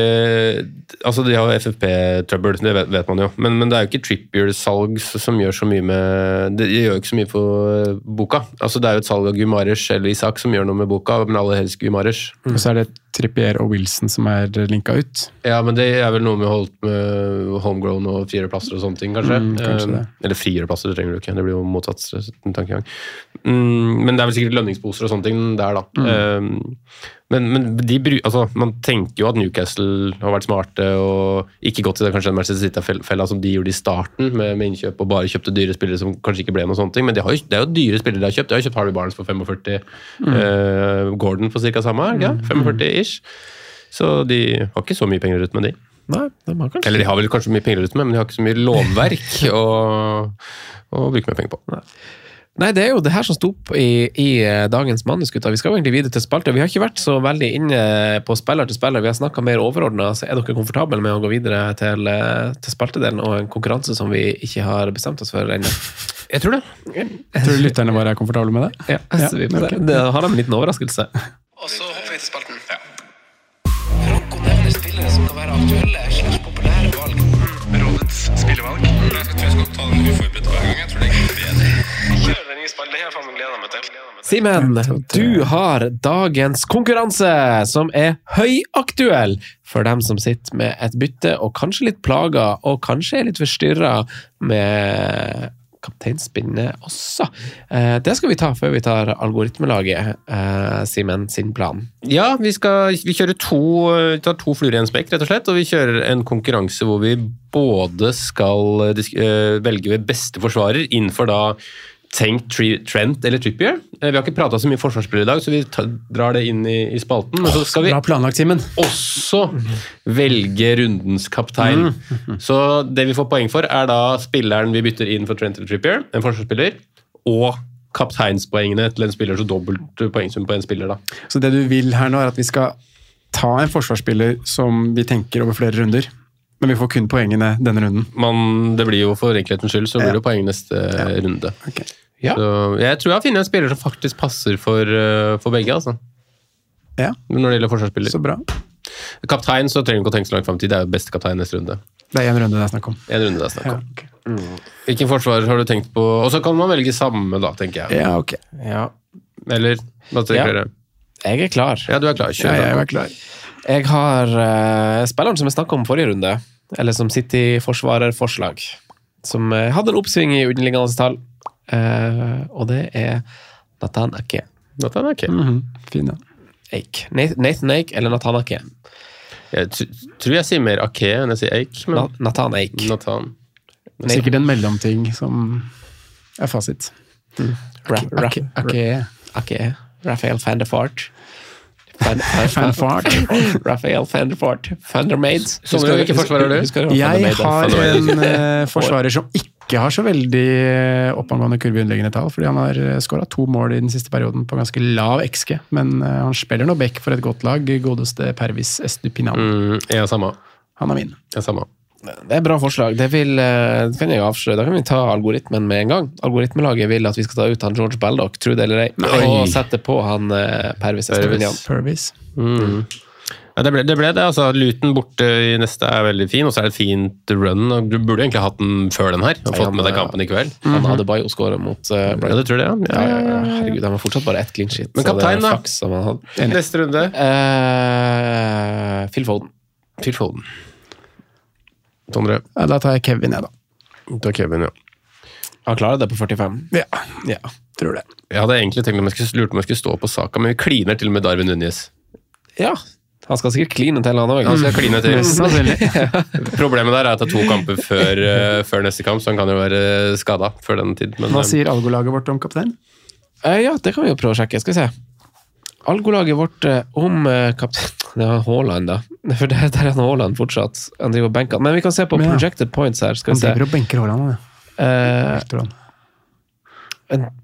Altså, de har jo FFP-trøbbel, det vet, vet man jo. Men, men det er jo ikke Trippier-salg som gjør så mye med Det gjør jo ikke så mye for boka. Altså, Det er jo et salg av Gumares eller Isak som gjør noe med boka, men aller helst Gumares. Og så er det Trippier og Wilson som er linka ut. Ja, men det er vel noe med holdt med homegrown og friere plasser og sånne ting, kanskje. Mm, kanskje Eh. Eller friere trenger du ikke. Det blir jo motsatt tankegang. Mm, men det er vel sikkert lønningsposer og sånne ting der, da. Mm. Eh, men, men de, altså, man tenker jo at Newcastle har vært smarte og ikke gått til det, kanskje den Manchester City-fella som de gjorde i starten, med, med innkjøp og bare kjøpte dyre spillere som kanskje ikke ble noe sånne ting. Men de har jo, det er jo dyre spillere de har kjøpt. De har kjøpt Harvey Barnes for 45, Mm. uh, Gordon for ca. samme, ja, 45-ish. Så de har ikke så mye penger ut med de. Nei, de har kanskje Eller de har vel kanskje mye penger ut med, men de har ikke så mye lovverk <laughs> å, å bruke mer penger på. Nei, det er jo det her som sto opp i, i eh, dagens manus, gutta. Vi skal jo egentlig videre til spalter. Vi har ikke vært så veldig inne på spiller til spiller. Vi har snakka mer overordna. Er dere komfortable med å gå videre til, eh, til spaltedelen og en konkurranse som vi ikke har bestemt oss for ennå? Jeg tror det. Jeg tror lytterne våre er komfortable med det. Ja, ja vi får se. Det har de en liten overraskelse. Og så hopper vi til spalten. Franco nevner spillere som kan være aktuelle slags populære valg. Rådets spillevalg. Jeg tror jeg skal ta den uforberedt hver gang. Jeg tror det er Simen, du har dagens konkurranse, som er høyaktuell for dem som sitter med et bytte og kanskje litt plaga, og kanskje er litt forstyrra med kapteinspinnet også. Eh, Det skal vi ta før vi tar algoritmelaget, eh, Simen, sin plan. Ja, vi, skal, vi kjører to, vi tar to fluer i en spekk, rett og slett. Og vi kjører en konkurranse hvor vi både skal eh, velge ved beste forsvarer innenfor da Tank, Tri- Trent eller Trippier. Eh, Vi har ikke prata så mye forsvarsspillere i dag, så vi drar det inn i, i spalten. Men så skal vi planlagt, også velge rundens kaptein. Så det vi får poeng for, er da spilleren vi bytter inn for Trent eller Trippier, en forsvarsspiller, og kapteinspoengene til en spiller, så dobbelt poengsum på en spiller, da. Så det du vil her nå, er at vi skal ta en forsvarsspiller som vi tenker over flere runder, men vi får kun poengene denne runden. Man, det blir jo for enkelhetens skyld, så blir det poeng neste runde. Okay. Ja. Så jeg tror jeg har funnet en spiller som faktisk passer for, uh, for begge, altså. Ja, Når det gjelder forsvarsspiller. så bra. Kaptein så trenger du ikke å tenke så langt fram til. Det er jo beste kaptein neste runde. Det er én runde det er snakk om. En runde det er snakk Ja, om. mm. Hvilken forsvarer har du tenkt på? Og så kan man velge samme, da, tenker jeg. Ja, ok. Ja. Eller hva tenker Ja. dere? Jeg er klar. Ja, du er klar. Ja, jeg er klar. Jeg har uh, spilleren som jeg snakka om forrige runde, eller som sitter i forsvarerforslag, som uh, hadde en oppsving i underliggende tall, uh, og det er Nathan Ake. Nathan Ake. Mhm, Fin, ja. Ake. Nathan Ake eller Nathan Ake? Jeg tror jeg sier mer Ake enn jeg sier Eik. Men Nathan Ake. Nathan. Sikkert en mellomting som er fasit. Mm. Ake. Ake. Ake. Ake. Raphael van <laughs> der Fart. Van, Van Fart. Raphael Fanfart. Thundermades. Fart. Van der Maid. Sondre, hvilke forsvarer har du? Husker Jeg har en uh, forsvarer som ikke har så veldig eh, oppangående kurve i underliggende tall, fordi han har skåra to mål i den siste perioden på ganske lav XG, men uh, han spiller nå back for et godt lag, godeste Pervis Estupinan. Mm, er samme. Han er min. Jeg er samme. Det er bra forslag. Det vil, eh, det kan jeg avsløre. Da kan vi ta algoritmen med en gang. Algoritmelaget vil at vi skal ta ut han George Baldock, tro det eller ei, og sette på han eh, Pervis Estevinian. Pervis. Mm. Ja, det, ble, det ble det. altså Luton borte i neste er veldig fin, og så er det et fint run. og Du burde egentlig hatt den før den her, og Ja, fått med deg kampen i kveld. Han hadde Bayo-skåret mot uh, Ja, det tror jeg, ja. ja, ja, ja. Herregud, han var fortsatt bare ett clean shit. Men det kaptein, da? Neste runde. Uh, Phil Foden. Phil Foden. Sondre. Ja, da tar jeg Kevin, jeg, da. Da Kevin, ja. Han klarer det på 45. Ja, Ja. tror det. Jeg hadde egentlig tenkt om jeg skulle, lurt om jeg skulle stå på saka, men vi kliner til og med Darwin Núñez. ja. Han skal sikkert kline til, han òg. Sannsynlig. <laughs> Problemet der er at det er to kamper før, uh, før neste kamp, så han kan jo være skada før den tid. Men, Hva eh, sier algolaget vårt om kaptein? Uh, ja, det kan vi jo prøve å sjekke. Skal vi se. Algolaget vårt eh, om uh, kaptein <laughs> Det var Haaland, da. <laughs> For der, der er han Haaland fortsatt. Han driver og benker. Men vi kan se på Men ja. projected points her. Skal Han driver og benker Haaland. ja. Eh,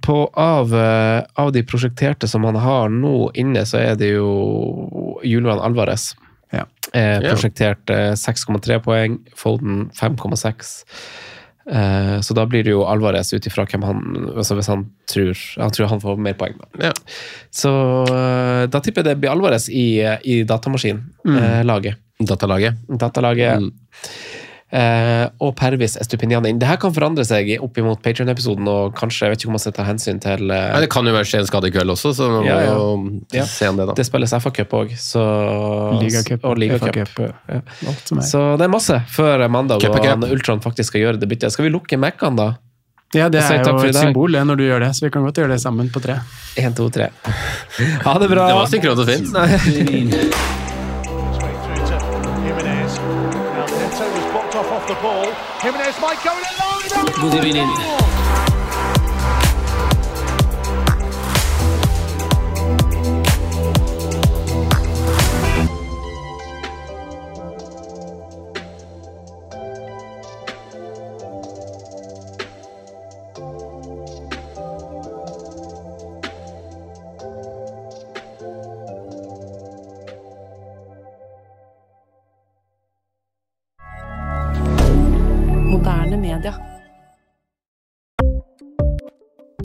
På, av, eh, av de prosjekterte som han har nå inne, så er det jo Julian Alvarez. Ja. Eh, prosjektert eh, 6,3 poeng, Foden 5,6. Eh, så da blir det jo Alvarez ut ifra hvem han altså Hvis han tror Han tror han får mer poeng. Ja. Så uh, da tipper jeg det blir Alvarez i, i i datamaskin-laget. Datalaget. Datalaget. Mm. Eh, og Pervis Estupinian. Det her kan forandre seg opp imot Patreon-episoden, og kanskje jeg vet ikke om man skal ta hensyn til eh, Nei, det kan jo være Skien skade i kveld også, så man ja, Ja, må jo Ja. se an det, da. Det spilles FA-cup òg, så Ligacup, Og ligacup. Ja. Så det er masse før mandag, Cup er og han Ultron faktisk skal gjøre det byttet. Skal vi lukke Mac-ene, da? Ja, det er jo et symbol det, når du gjør det, så vi kan godt gjøre det sammen på tre. Én, to, tre. Ha det bra! Det var synkront og fint. Good evening.